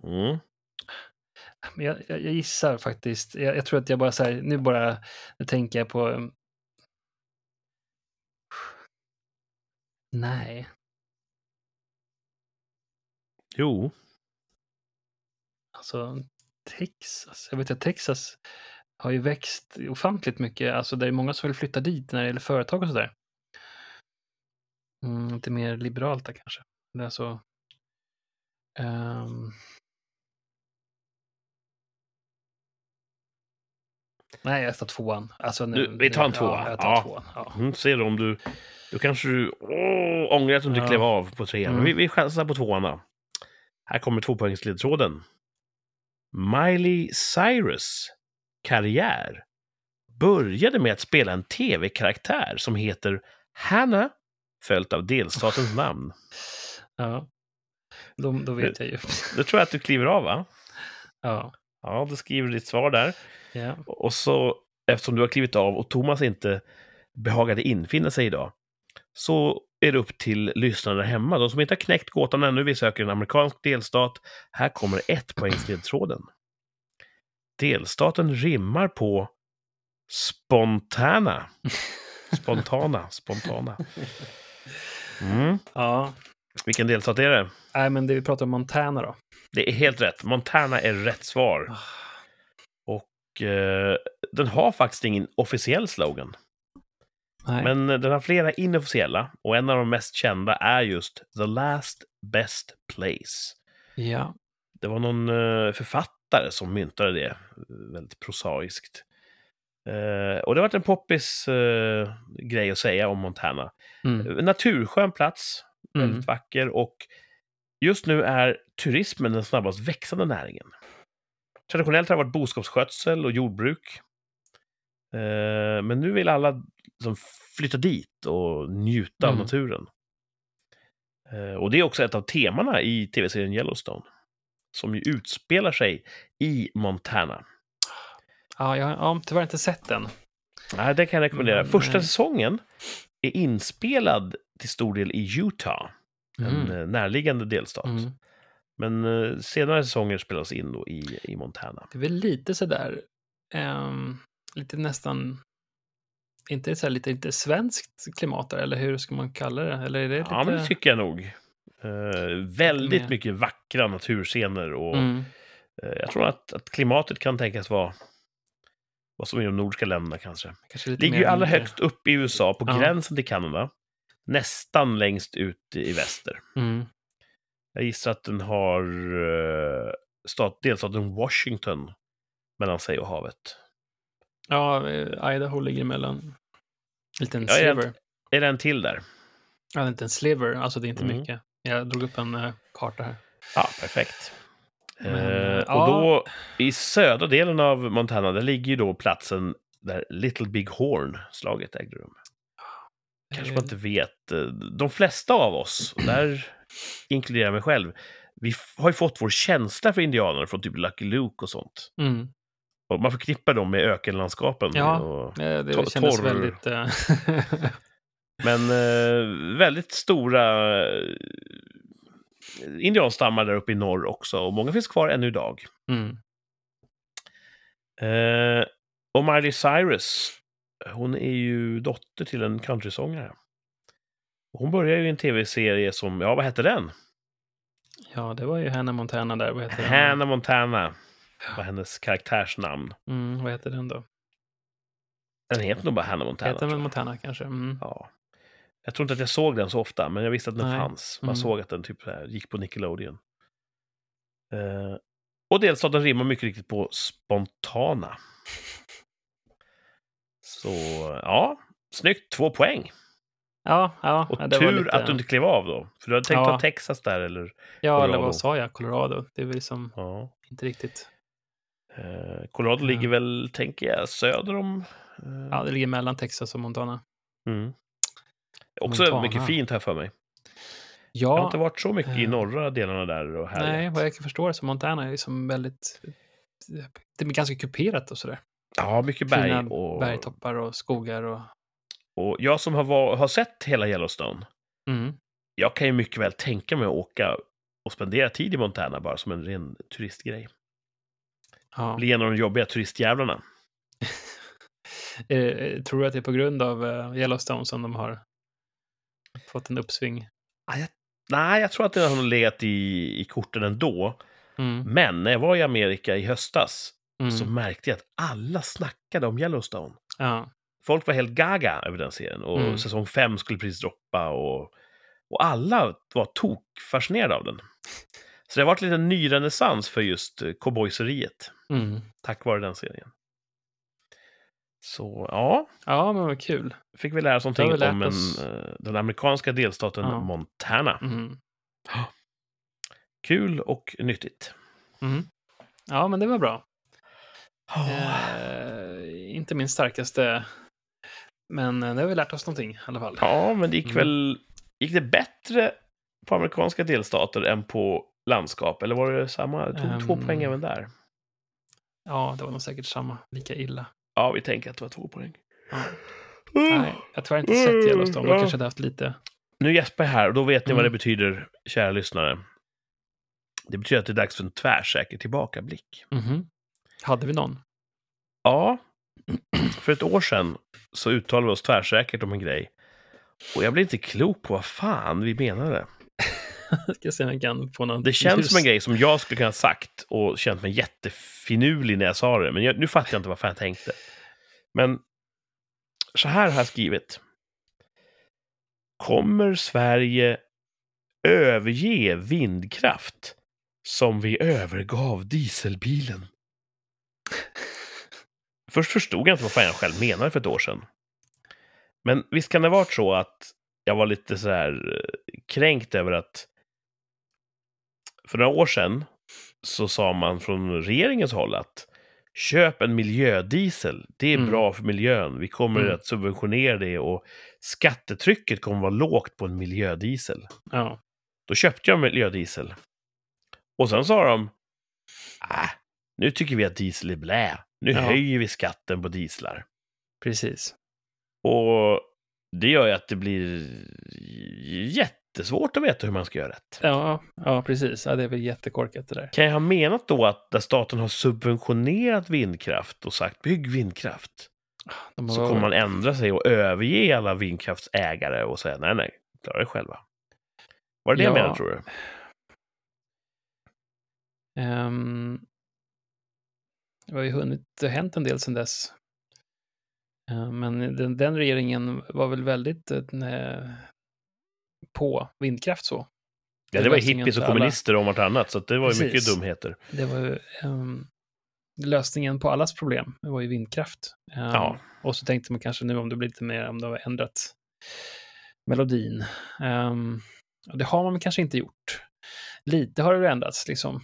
Mm. Men jag, jag, jag gissar faktiskt. Jag, jag tror att jag bara så här, nu bara, nu tänker jag på... Nej, Jo, alltså Texas. Jag vet att Texas har ju växt ofantligt mycket. Alltså det är många som vill flytta dit när det gäller företag och sådär. Mm, lite mer liberalt där kanske. Det är så... ehm. Nej, jag tar tvåan. Alltså, nu, Du, vi tar en tvåa. Ja, jag tar Ja. tvåan. Ja. mm, ser du om du... Då kanske du åh, ångrar att du inte Ja. klev av på trean. Mm. Vi, vi chansar på tvåan då. Här kommer tvåpoängsledtråden. Miley Cyrus karriär började med att spela en tv-karaktär som heter Hannah, följt av delstatens namn. Ja. Då, då vet jag ju. Då tror jag att du kliver av, va? Ja. Ja, då skriver du ditt svar där. ja. Och så, eftersom du har klivit av och Thomas inte behagade infinna sig idag, så är det upp till lyssnarna hemma. De som inte har knäckt gåtan ännu, vi söker en amerikansk delstat. Här kommer ett poängsledtråden. Delstaten rimmar på spontana. Spontana, spontana. Mm. ja. Vilken delstat är det? Nej, men det vi pratar om Montana då. Det är helt rätt. Montana är rätt svar. Och eh, den har faktiskt ingen officiell slogan. Nej. Men den har flera inofficiella och en av de mest kända är just The Last Best Place. Ja. Det var någon eh, författare som myntade det, väldigt prosaiskt. Eh, och det har varit en poppis eh, grej att säga om Montana. Mm. Naturskön plats, Mm. väldigt vacker och just nu är turismen den snabbast växande näringen. Traditionellt har det varit boskapsskötsel och jordbruk. Eh, men nu vill alla liksom flytta dit och njuta av Mm. naturen. Eh, och det är också ett av temana i tv-serien Yellowstone. Som ju utspelar sig i Montana. Ja, jag har ja, tyvärr inte sett den. Nej, det kan jag rekommendera. Mm, Första nej. säsongen är inspelad till stor del i Utah, en Mm. eh, närliggande delstat. Mm. Men eh, senare säsonger spelas in då i, i Montana. Det är väl lite sådär, ehm, lite nästan, inte så här, lite, lite svenskt klimat där, eller hur ska man kalla det? Eller är det lite... Ja, men det tycker jag nog. Eh, väldigt mycket vackra naturscener och mm. eh, jag tror att, att klimatet kan tänkas vara vad som är de nordiska länderna kanske. Kanske Ligger ju allra högst upp i USA, på Ja. gränsen till Kanada. Nästan längst ut i väster. Mm. Jag gissar att den har eh, stat, delstaten Washington mellan sig och havet. Ja, eh, Idaho ligger emellan. En liten Ja, sliver. Är det en till där? Ja, en liten sliver, alltså det är inte Mm. mycket. Jag drog upp en eh, karta här. Ja, perfekt. Men, eh, eh, och då i södra delen av Montana, där ligger ju då platsen där Little Big Horn-slaget ägde rum. Kanske man inte vet. De flesta av oss, och där inkluderar jag mig själv, vi har ju fått vår känsla för indianer från typ Lucky Luke och sånt. Mm. Och man förknippar dem med ökenlandskapen. Ja. Och, Eh, Det Tor- kändes torr. väldigt... eh, men eh, väldigt stora indianstammar där uppe i norr också. Och många finns kvar ännu idag. mm. Eh, och Miley Cyrus, hon är ju dotter till en countrysångare. Hon började ju en tv-serie som, ja vad hette den? Ja, det var ju Hannah Montana där. Vad heter den? Hannah Montana var hennes karaktärsnamn. Mm, vad heter den då? Den heter nog bara Hannah Montana. heter den. Montana kanske? Mm. Ja. Jag tror inte att jag såg den så ofta, men jag visste att den Nej. fanns. Man Mm. såg att den typ här, gick på Nickelodeon. Eh, och delstaten rimmar mycket riktigt på spontana. Så ja, snyggt. Två poäng. Ja, ja. Och ja, det var tur lite... att du inte klev av då. För du hade tänkt Ja. ta Texas där eller... Ja, eller Colorado. vad sa jag? Colorado. Det är väl som Ja. inte riktigt... Eh, Colorado Ja. ligger väl, tänker jag, söder om... Eh, Ja, det ligger mellan Texas och Montana. mm. Också Montana. mycket fint här för mig. Jag har Ja, inte varit så mycket i eh, norra delarna där och härjat. nej, vad jag kan förstå det så Montana är som väldigt... Det är ganska kuperat och sådär. Ja, mycket berg. Fina Och, bergtoppar och skogar och... och jag som har, var, har sett hela Yellowstone, Mm. jag kan ju mycket väl tänka mig att åka och spendera tid i Montana bara som en ren turistgrej. Ja. Bli en av de jobbiga turistjävlarna. Eh, tror du att det är på grund av eh, Yellowstone som de har fått en uppsving? Ah, jag, nej, jag tror att det har legat i, i korten ändå. Mm. Men när jag var i Amerika i höstas Mm. så märkte jag att alla snackade om Yellowstone. Ja. Folk var helt gaga över den serien och Mm. säsong fem skulle precis droppa och, och alla var tokfascinerade av den. Så det har varit lite en ny renässans för just eh, cowboyseriet Mm. tack vare den serien. Så ja, Ja, men vad kul. fick vi lära oss någonting vi om en, eh, den amerikanska delstaten Ja. Montana. Mm. Kul och nyttigt. Mm. Ja, men det var bra. Eh, inte min starkaste. Men eh, det har vi lärt oss någonting i alla fall. Ja, men det gick Mm. väl... Gick det bättre på amerikanska delstater än på landskap? Eller var det samma? Det tog två Ehm. poäng även där. Ja, det var nog säkert samma. Lika illa. Ja, vi tänker att det var två poäng. Ja. Nej, jag tror jag inte sett Yellowstone. De Ja. kanske hade haft lite. Nu Jesper här, och då vet ni vad det Mm. betyder, kära lyssnare. Det betyder att det är dags för en tvärsäker tillbakablick. Mhm. Hade vi någon? Ja, för ett år sedan så uttalade vi oss tvärsäkert om en grej. Och jag blev inte klok på vad fan vi menade. Ska se om jag kan få någon Det känns ljus. som en grej som jag skulle kunna ha sagt och känt mig jättefinurlig när jag sa det. Men jag, nu fattar jag inte vad fan jag tänkte. Men så här har jag skrivit. Kommer Sverige överge vindkraft som vi övergav dieselbilen? Först förstod jag inte vad fan jag själv menade för ett år sedan. Men visst kan det ha varit så att jag var lite så här eh, kränkt över att för några år sedan så sa man från regeringens håll att köp en miljödiesel. Det är Mm. bra för miljön. Vi kommer Mm. att subventionera det och skattetrycket kommer vara lågt på en miljödiesel. Ja. Då köpte jag miljödiesel. Och sen sa de, ah, nu tycker vi att diesel är blä. Nu Ja. höjer vi skatten på dieslar. Precis. Och det gör ju att det blir jättesvårt att veta hur man ska göra rätt. Ja, ja precis. Ja, det är väl jättekorkat det där. Kan jag ha menat då att där staten har subventionerat vindkraft och sagt bygg vindkraft, så har- kommer man ändra sig och överge alla vindkraftsägare och säga nej, nej, klara det själva. Var det det jag Ja. menade, tror du? Ehm, det har ju hunnit, det har hänt en del sedan dess. Ehm, men den, den regeringen var väl väldigt eh, på vindkraft så. Ja, det var hippies och alla. kommunister om vartannat, så det var ju mycket dumheter. Det var ju ehm, lösningen på allas problem. Det var ju vindkraft. Ehm, Ja. Och så tänkte man kanske nu om det blir lite mer, om det har ändrat melodin. Och det har man kanske inte gjort. Lite har det ändrats liksom.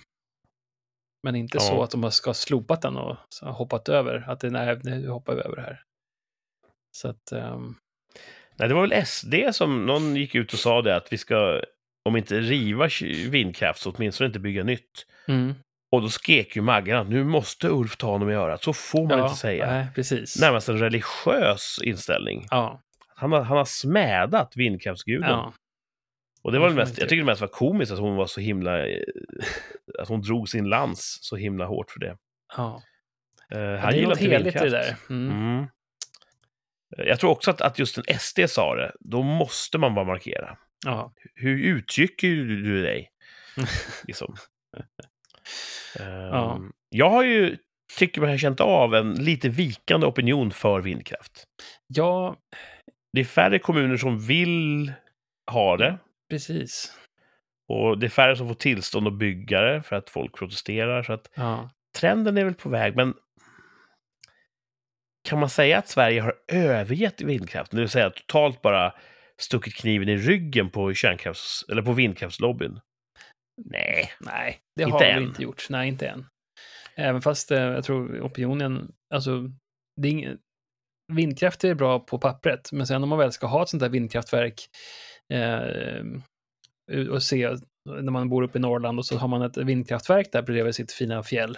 Men inte Ja. så att de ska ha slopat den och hoppat över. Att det, nej, nu hoppar vi över det här. Så att, Nej, det var väl SD som någon gick ut och sa det att vi ska, om inte riva vindkraft, så åtminstone inte bygga nytt. mm, Och då skrek ju Maggan att nu måste Ulf ta honom i örat, så får man ja, inte säga. Nej, precis. Närmast en religiös inställning. Ja, Han har, han har smädat vindkraftsguden. ja, och det det var man mest, jag tycker det mest var komiskt att hon var så himla... eh, Att hon drog sin lans så himla hårt för det. ja. Uh, ja han det är något heligt i det där. Mm. Mm. Jag tror också att, att just en SD sa det, då måste man bara markera. Ja. Hur uttrycker du dig? liksom. Ehm, Jag har ju, tycker man har känt av en lite vikande opinion för vindkraft. ja, Det är färre kommuner som vill ha det. precis. Och det är färre som får tillstånd att bygga det för att folk protesterar. Så att Ja. trenden är väl på väg, men kan man säga att Sverige har övergett vindkraften? Det vill säga totalt bara stuckit kniven i ryggen på, kärnkrafts, eller på vindkraftslobbyn? Nej. Nej, det har vi än. inte gjort. Nej, inte än. Även fast eh, jag tror opinionen, alltså, det är ingen, vindkraft är bra på pappret, men sen om man väl ska ha ett sånt där vindkraftverk eh, och se när man bor uppe i Norrland och så har man ett vindkraftverk där bredvid sitt fina fjäll.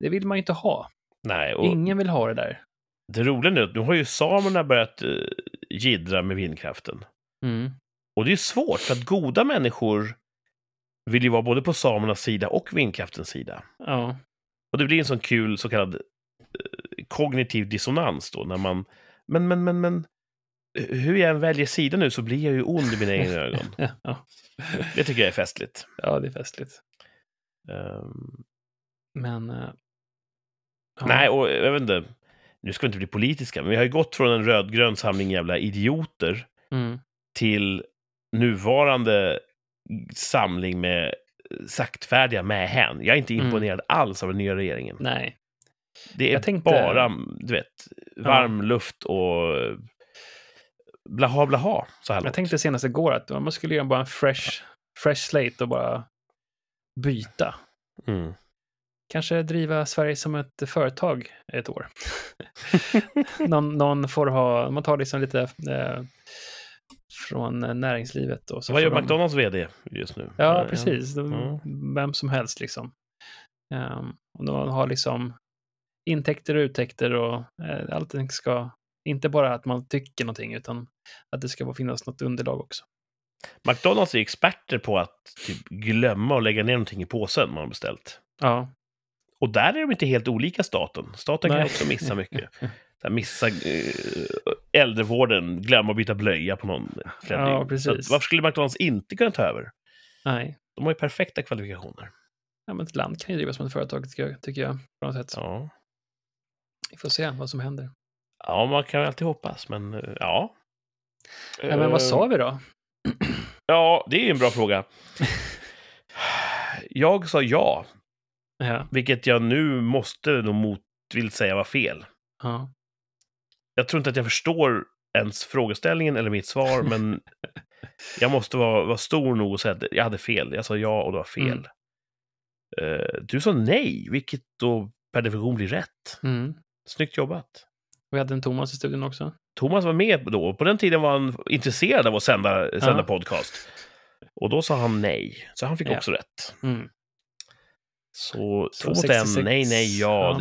Det vill man ju inte ha. Nej, och Ingen vill ha det där. Det roliga nu är att nu har ju samerna börjat uh, gidra med vindkraften. Mm. Och det är svårt, för att goda människor vill ju vara både på samernas sida och vindkraftens sida. Ja, Och det blir en sån kul så kallad eh, kognitiv dissonans då, när man... Men, men, men, men... eh, Hur jag än väljer sida nu så blir jag ju ond i mina egna ögon. ja. Det tycker jag är festligt. ja det är festligt. Ehm, Men... eh, ja. Nej, och jag vet inte, nu ska vi inte bli politiska, men vi har ju gått från en rödgrön samling jävla idioter Mm. till nuvarande samling med saktfärdiga mähän. Jag är inte Mm. imponerad alls av den nya regeringen. Nej. Det är tänkte- bara, du vet, varm luft och blaha blaha så här Jag långt. tänkte senast igår att man skulle göra bara en fresh, fresh slate och bara byta. Mm. Kanske driva Sverige som ett företag ett år. någon, någon får ha, man tar liksom lite eh, från näringslivet. Och så Vad gör de- McDonalds vd just nu? Ja, Eh, precis. Mm. Vem som helst liksom. Um, och de har liksom intäkter och uttäkter och uh, allting ska, inte bara att man tycker någonting, utan att det ska vara- finnas något underlag också. McDonalds är experter på att typ, glömma och lägga ner någonting i påsen man har beställt. Ja, Och där är de inte helt olika staten. Staten kan Nej. också missa mycket. Här, missa eh, äldrevården, glömma att byta blöja på någon Ja, precis. Så varför skulle McDonalds inte kunna ta över? nej. De har ju perfekta kvalifikationer. Ja, men ett land kan ju drivas som ett företag, tycker jag, tycker jag på något sätt. Ja. Vi får se vad som händer. ja, man kan ju alltid hoppas, men eh, ja. Nej, men Eh, vad sa vi då? Ja, det är en bra fråga. Jag sa ja, Ja, vilket jag nu måste nog motvilligt säga var fel. ja. Jag tror inte att jag förstår ens frågeställningen eller mitt svar, men jag måste vara, vara stor nog och säga att jag hade fel. Jag sa ja och det var fel. Eh, du sa nej, vilket då per definition blir rätt. Mm. Snyggt jobbat. Vi hade en Thomas i studion också. Thomas var med då. På den tiden var han intresserad av att sända, sända Ja. podcast. Och då sa han nej, så han fick Ja. också rätt. Mm. Så, Så två mot en, 66 nej, nej, ja.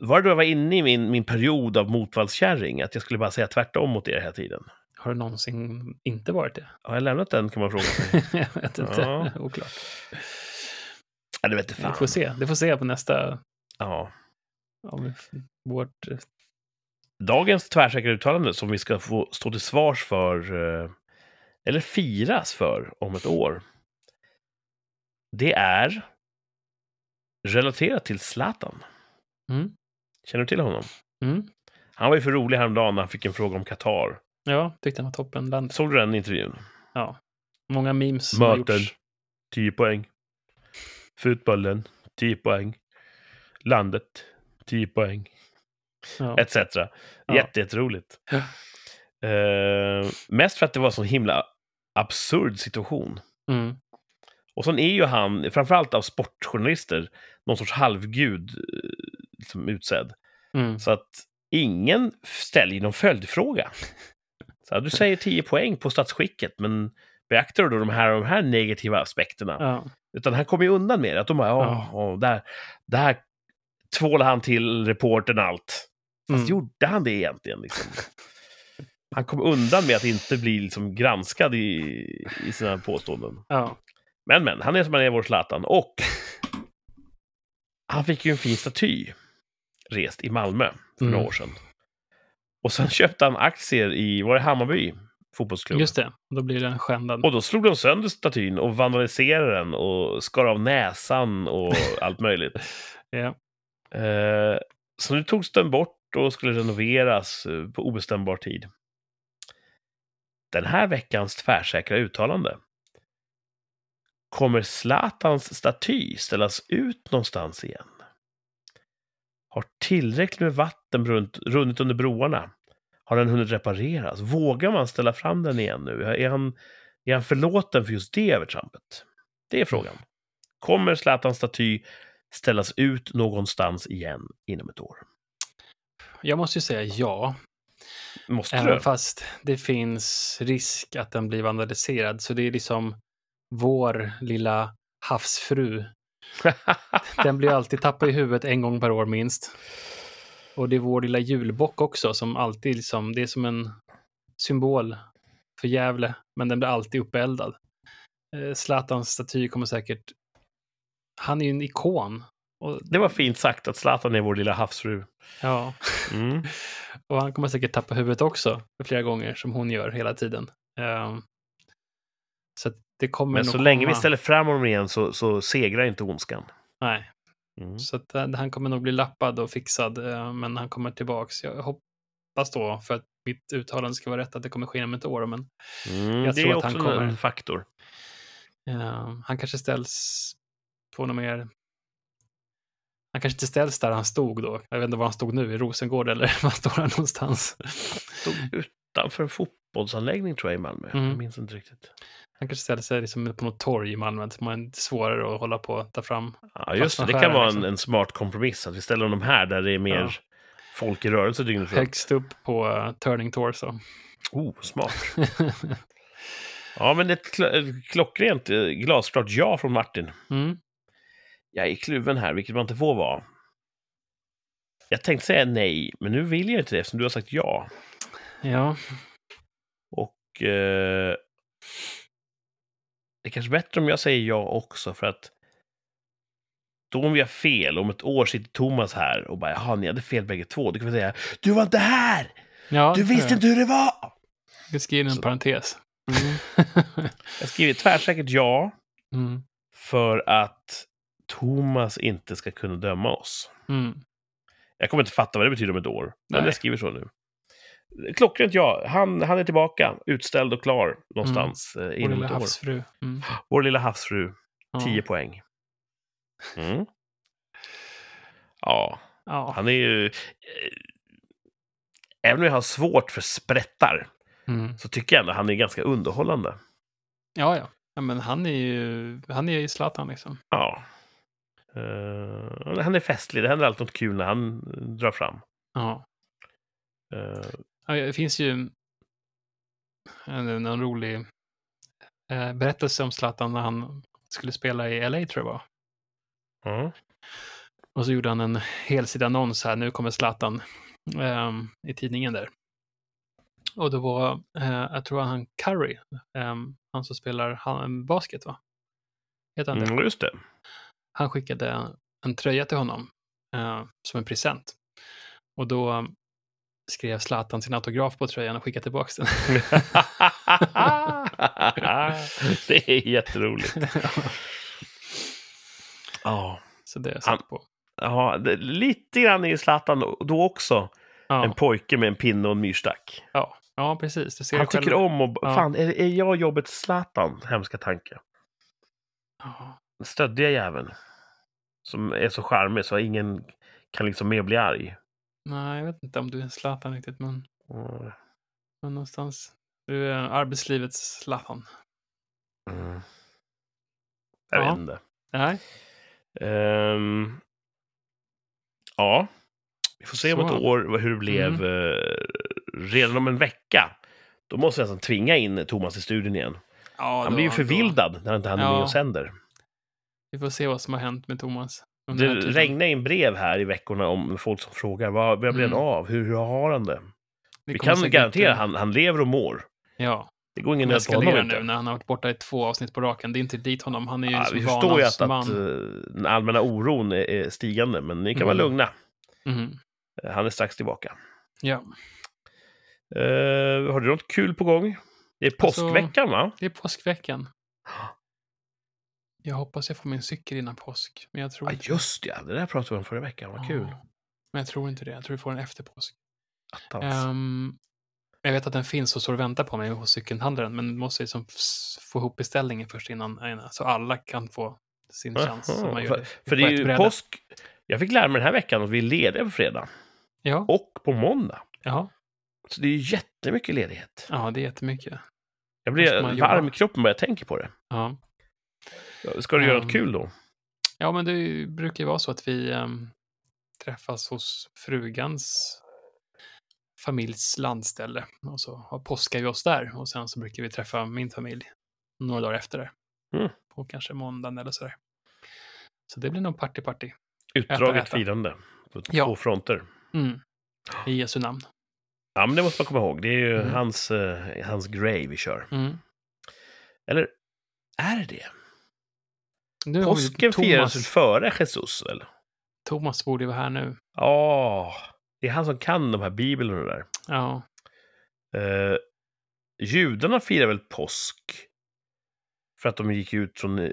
Var det då jag var inne i min, min period av motvallskärring? Att jag skulle bara säga tvärtom mot er hela tiden? Har det någonsin inte varit det? Har jag lämnat den kan man fråga sig. jag vet inte. Ja. Oklart. Ja, det vet Vi fan. får se. Det får se på nästa... Ja. Om vi- vårt... Dagens tvärsäkra uttalande som vi ska få stå till svars för, eh, eller firas för om ett år, det är relaterat till Zlatan. Mm. Känner du till honom? Mm. Han var ju för rolig häromdagen när han fick en fråga om Qatar. Ja, tyckte han var toppenland. Såg du den intervjun? Ja. Många memes har Möten, gjorts. 10 poäng. Fotbollen, 10 poäng. Landet, 10 poäng. Ja. Etc. Ja. Jätte, jätteroligt. Ja. Eh, mest för att det var en sån himla absurd situation. Mm. Och sen är ju han, framförallt av sportjournalister, någon sorts halvgud eh, liksom utsedd. Mm. Så att ingen ställer någon följdfråga. Så här, du säger 10 poäng på statsskicket, men beaktar du då de här, de här negativa aspekterna? Ja. Utan han kommer ju undan med det. Att de bara, Ja. ja, där, där tvålade han till reportern allt. Fast Mm. gjorde han det egentligen? Liksom? Han kom undan med att inte bli liksom granskad i, i sina påståenden. ja. Men, men, han är som han är, vår Zlatan. Och han fick ju en fin staty rest i Malmö för Mm. några år sedan. Och sen köpte han aktier i, var det Hammarby fotbollsklubb? Just det. Då blir den skändad. Och då slog de sönder statyn och vandaliserade den och skar av näsan och allt möjligt. Ja. Eh, så nu togs den bort och skulle renoveras eh, på obestämbar tid. Den här veckans tvärsäkra uttalande. Kommer Zlatans staty ställas ut någonstans igen? Har tillräckligt med vatten runt, runnit under broarna? Har den hunnit repareras? Vågar man ställa fram den igen nu? Är han, är han förlåten för just det övertrampet? Det är frågan. Kommer Zlatans staty ställas ut någonstans igen inom ett år? Jag måste ju säga ja. Måste Även du? fast det finns risk att den blir vandaliserad. Så det är liksom vår lilla havsfru. Den blir alltid tappad i huvudet en gång per år minst. Och det är vår lilla julbock också som alltid liksom, det är som en symbol för Gävle, men den blir alltid uppeldad. Eh, Zlatans staty kommer säkert, han är ju en ikon. Och, det var fint sagt att Zlatan är vår lilla havsfru. ja, Mm. och han kommer säkert tappa huvudet också flera gånger som hon gör hela tiden. Ehm, så det kommer Men så länge vi komma- ställer fram honom igen så, så segrar inte ondskan. Nej, Mm. Så att, eh, han kommer nog bli lappad och fixad, eh, men han kommer tillbaks. Jag hoppas då, för att mitt uttalande ska vara rätt, att det kommer ske inom ett år. Men Mm, Jag det tror är att han också kommer- en faktor. eh, han kanske ställs på något mer... Han kanske inte ställs där han stod då. Jag vet inte var han stod nu, i Rosengård eller var står han någonstans? Stod utanför en fotbollsanläggning tror jag i Malmö. Mm. Jag minns inte riktigt. Han kanske ställer sig liksom på något torg i Malmö som är svårare att hålla på att ta fram. Ja, just det. Det kan vara en, liksom. en smart kompromiss. Att vi ställer honom här där det är mer Ja. folk i rörelse dygnet runt. Högst upp på uh, Turning Torso. Oh, smart. Ja, men ett kl- klockrent, eh, glasklart ja från Martin. mm. Jag är kluven här, vilket man inte får vara. Jag tänkte säga nej, men nu vill jag inte det eftersom du har sagt ja. Ja, Och eh, det är kanske bättre om jag säger ja också, för att då om vi har fel, om ett år sitter Thomas här och bara jaha, ni hade fel bägge två, då kan vi säga du var inte här! ja Du visste inte hur det var! Jag skriver en Så- parentes. Jag skriver tvärsäkert ja, mm. för att Thomas inte ska kunna döma oss. Mm. Jag kommer inte fatta vad det betyder om ett år, men Nej. jag skriver så nu. Klockrent ja, han, han är tillbaka, utställd och klar någonstans eh, Vår lilla havsfru. Mm. Vår lilla havsfru, Ja. 10 poäng. Mm. Ja, Ja. han är ju... eh, Även om jag har svårt för sprättar, Mm. så tycker jag ändå han är ganska underhållande. ja, ja. ja. Men han är ju, han är ju Zlatan liksom. Ja. Eh, han är festlig, det händer alltid något kul när han drar fram. Ja. Ja, det finns ju en, en rolig eh, berättelse om Zlatan när han skulle spela i LA tror jag var. ja. Och så gjorde han en helsida annons här, nu kommer Zlatan, ehm, i tidningen där. Och då var, eh, jag tror han Curry, ehm, han som spelar han, basket va? Heter han det? Mm, just det. Han skickade en tröja till honom eh, som en present. Och då skrev Zlatan sin autograf på tröjan och skickade tillbaka den. det är jätteroligt. Ja, Så det är jag satt på. ja det, lite grann är ju Zlatan då också en Ja, pojke med en pinne och en myrstack. ja, ja, precis. Du ser Han själv. tycker om och... Ja. Fan, är, är jag jobbet Zlatan? Hemska tanke. Ja, stöddiga jäveln. Som är så charmig så ingen kan liksom mer bli arg. Nej, jag vet inte om du är Zlatan riktigt, men, Mm. men någonstans. Du är arbetslivets Zlatan. Mm. Jag Ja. vet inte. Nej, Ehm, ja, vi får se om ett år hur det blev. Mm. eh, redan om en vecka, då måste jag nästan tvinga in Thomas i studion igen. ja, Han då- blir ju då- förvildad när inte han är med Ja. och sänder. Vi får se vad som har hänt med Thomas. Det regnar in brev här i veckorna om folk som frågar vad, vad blir han Mm. av? Hur, hur har han det? Det Vi kan garantera att han, han lever och mår. Ja, Det går ingen nöd på honom inte. nu när han har varit borta i två avsnitt på raken. Det är inte dit honom. Han är ju Ja, vi förstår ju att, att eh, den allmänna oron är, är stigande, men ni kan vara Mm. lugna. Mhm. Eh, Han är strax tillbaka. Ja, Eh, har du något kul på gång? Det är Alltså- påskveckan, va? det är påskveckan. Jag hoppas jag får min cykel innan påsk. Men jag tror Ja, inte just ja. Det där pratade vi om förra veckan. Vad kul. Ja, Men jag tror inte det. Jag tror vi får den efter påsk. Ehm, jag vet att den finns och står och väntar på mig hos cykelhandlaren. Men måste liksom få ihop beställningen först innan. innan- Så alla kan få sin chans. Man gör för, det för det är ju påsk. Jag fick lära mig den här veckan att vi är lediga på fredag. Ja, Och på måndag. ja, Så det är ju jättemycket ledighet. ja, det är jättemycket. Jag blir man varm i kroppen bara jag tänker på det. Ja. Ska du göra Ehm, något kul då? Ja, men det brukar ju vara så att vi ehm, träffas hos frugans familjs landställe. Och så påskar vi oss där. Och sen så brukar vi träffa min familj några dagar efter det. Mm. På kanske måndagen eller sådär. Så det blir nog party-party. Utdraget äta. firande. På Ja. två fronter. Mm. I Jesu namn. Ja, men det måste man komma ihåg. Det är ju Mm. hans, eh, hans grej vi kör. Mm. Eller är det det? Nu Påsken firas före Jesus, väl? Thomas borde vara här nu. Ja, det är han som kan de här bibeln och det där. Ja, Eh, judarna firar väl påsk för att de gick ut från eh,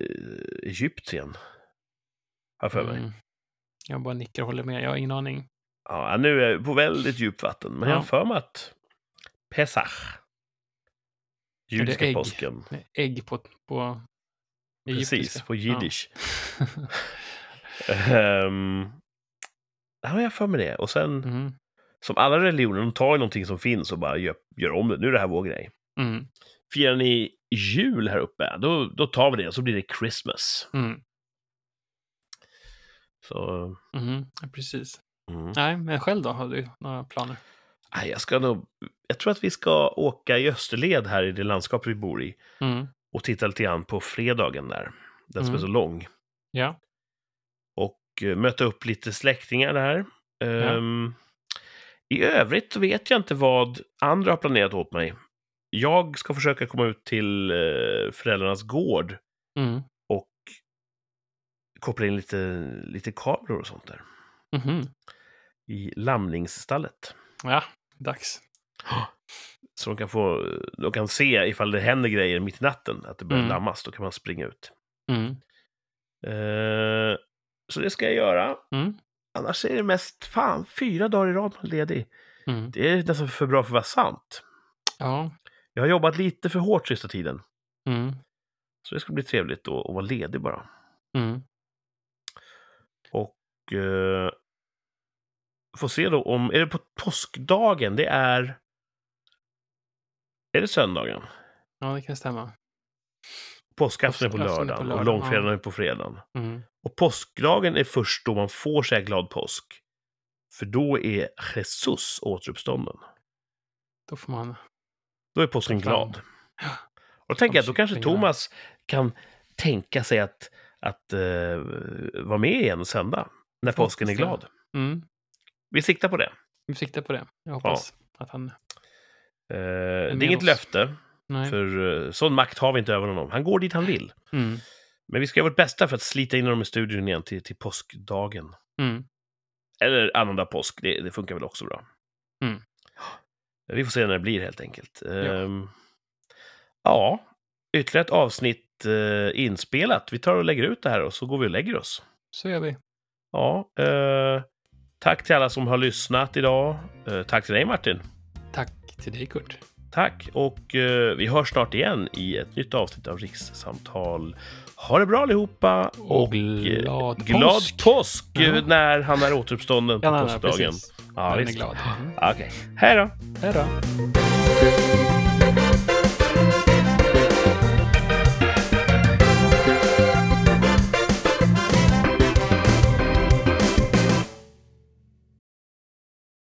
Egypten. Har för mig. mm. Jag bara nickar och håller med. Jag har ingen aning. Ja, nu är jag på väldigt djupt vatten, men jag har Ja. för mig att Pesach, judiska påsken, Ägg på, på precis, på jiddisch. Ehm, Ja, jag har för mig det. Och sen Mm. som alla religioner, de tar ju någonting som finns och bara gör, gör om det. Nu är det här vår grej. Mm. Firar ni jul här uppe, då, då tar vi det och så blir det Christmas. Mm. Så, Mm. Precis. mm. Nej, men själv då? Har du några planer? Nej, jag ska nog... Jag tror att vi ska åka i österled här i det landskap vi bor i Mm. Och titta lite grann på fredagen där. Den som Mm. är så lång. Ja. Och eh, möta upp lite släktingar där. Ehm, I övrigt vet jag inte vad andra har planerat åt mig. Jag ska försöka komma ut till eh, föräldrarnas gård Mm. och koppla in lite, lite kameror och sånt där. Mhm. I lamningsstallet. Ja, dags. Så de kan, få, de kan se ifall det händer grejer mitt i natten, att det börjar Mm. lammas, då kan man springa ut. Mm. Eh, så det ska jag göra. Mm. Annars är det mest, fan, fyra dagar i rad man är ledig. Mm. Det är nästan för bra för att vara sant. Ja. Jag har jobbat lite för hårt sista tiden. Mm. Så det ska bli trevligt att, att vara ledig bara. Mm. Och eh, får se då om, är det på påskdagen? Det är... Är det söndagen? Ja, det kan stämma. Påskafton är på är lördagen och långfredagen ja. är på fredagen. Mm. Och påskdagen är först då man får säga glad påsk. För då är Jesus återuppstånden. Då får man... Då är påsken glad. Och då tänker jag att då kanske. Thomas kan tänka sig att, att eh, vara med igen och sända. När påsken är glad. Mm. Vi siktar på det. Vi siktar på det. Jag hoppas att han... Eh, det är inget oss. löfte, Nej. för eh, sån makt har vi inte över honom. Han går dit han vill. Mm. Men vi ska göra vårt bästa för att slita in honom i studion igen till, till påskdagen. Mm. Eller annandag påsk, det, det funkar väl också bra. Mm. Vi får se när det blir helt enkelt. Ehm, ja, ytterligare ett avsnitt eh, inspelat. Vi tar och lägger ut det här och så går vi och lägger oss. Så gör vi. Ja, eh, tack till alla som har lyssnat idag. Eh, tack till dig Martin. Tack till dig, Kurt. Tack och eh, vi hörs snart igen i ett nytt avsnitt av Rikssamtal. Ha det bra allihopa Och eh, glad glad påsk. påsk eh, Ja. när han är återuppstånden på Ja, påskdagen. precis. Ja, Den är visst. glad. Mm. Okej, hej då! Hej då.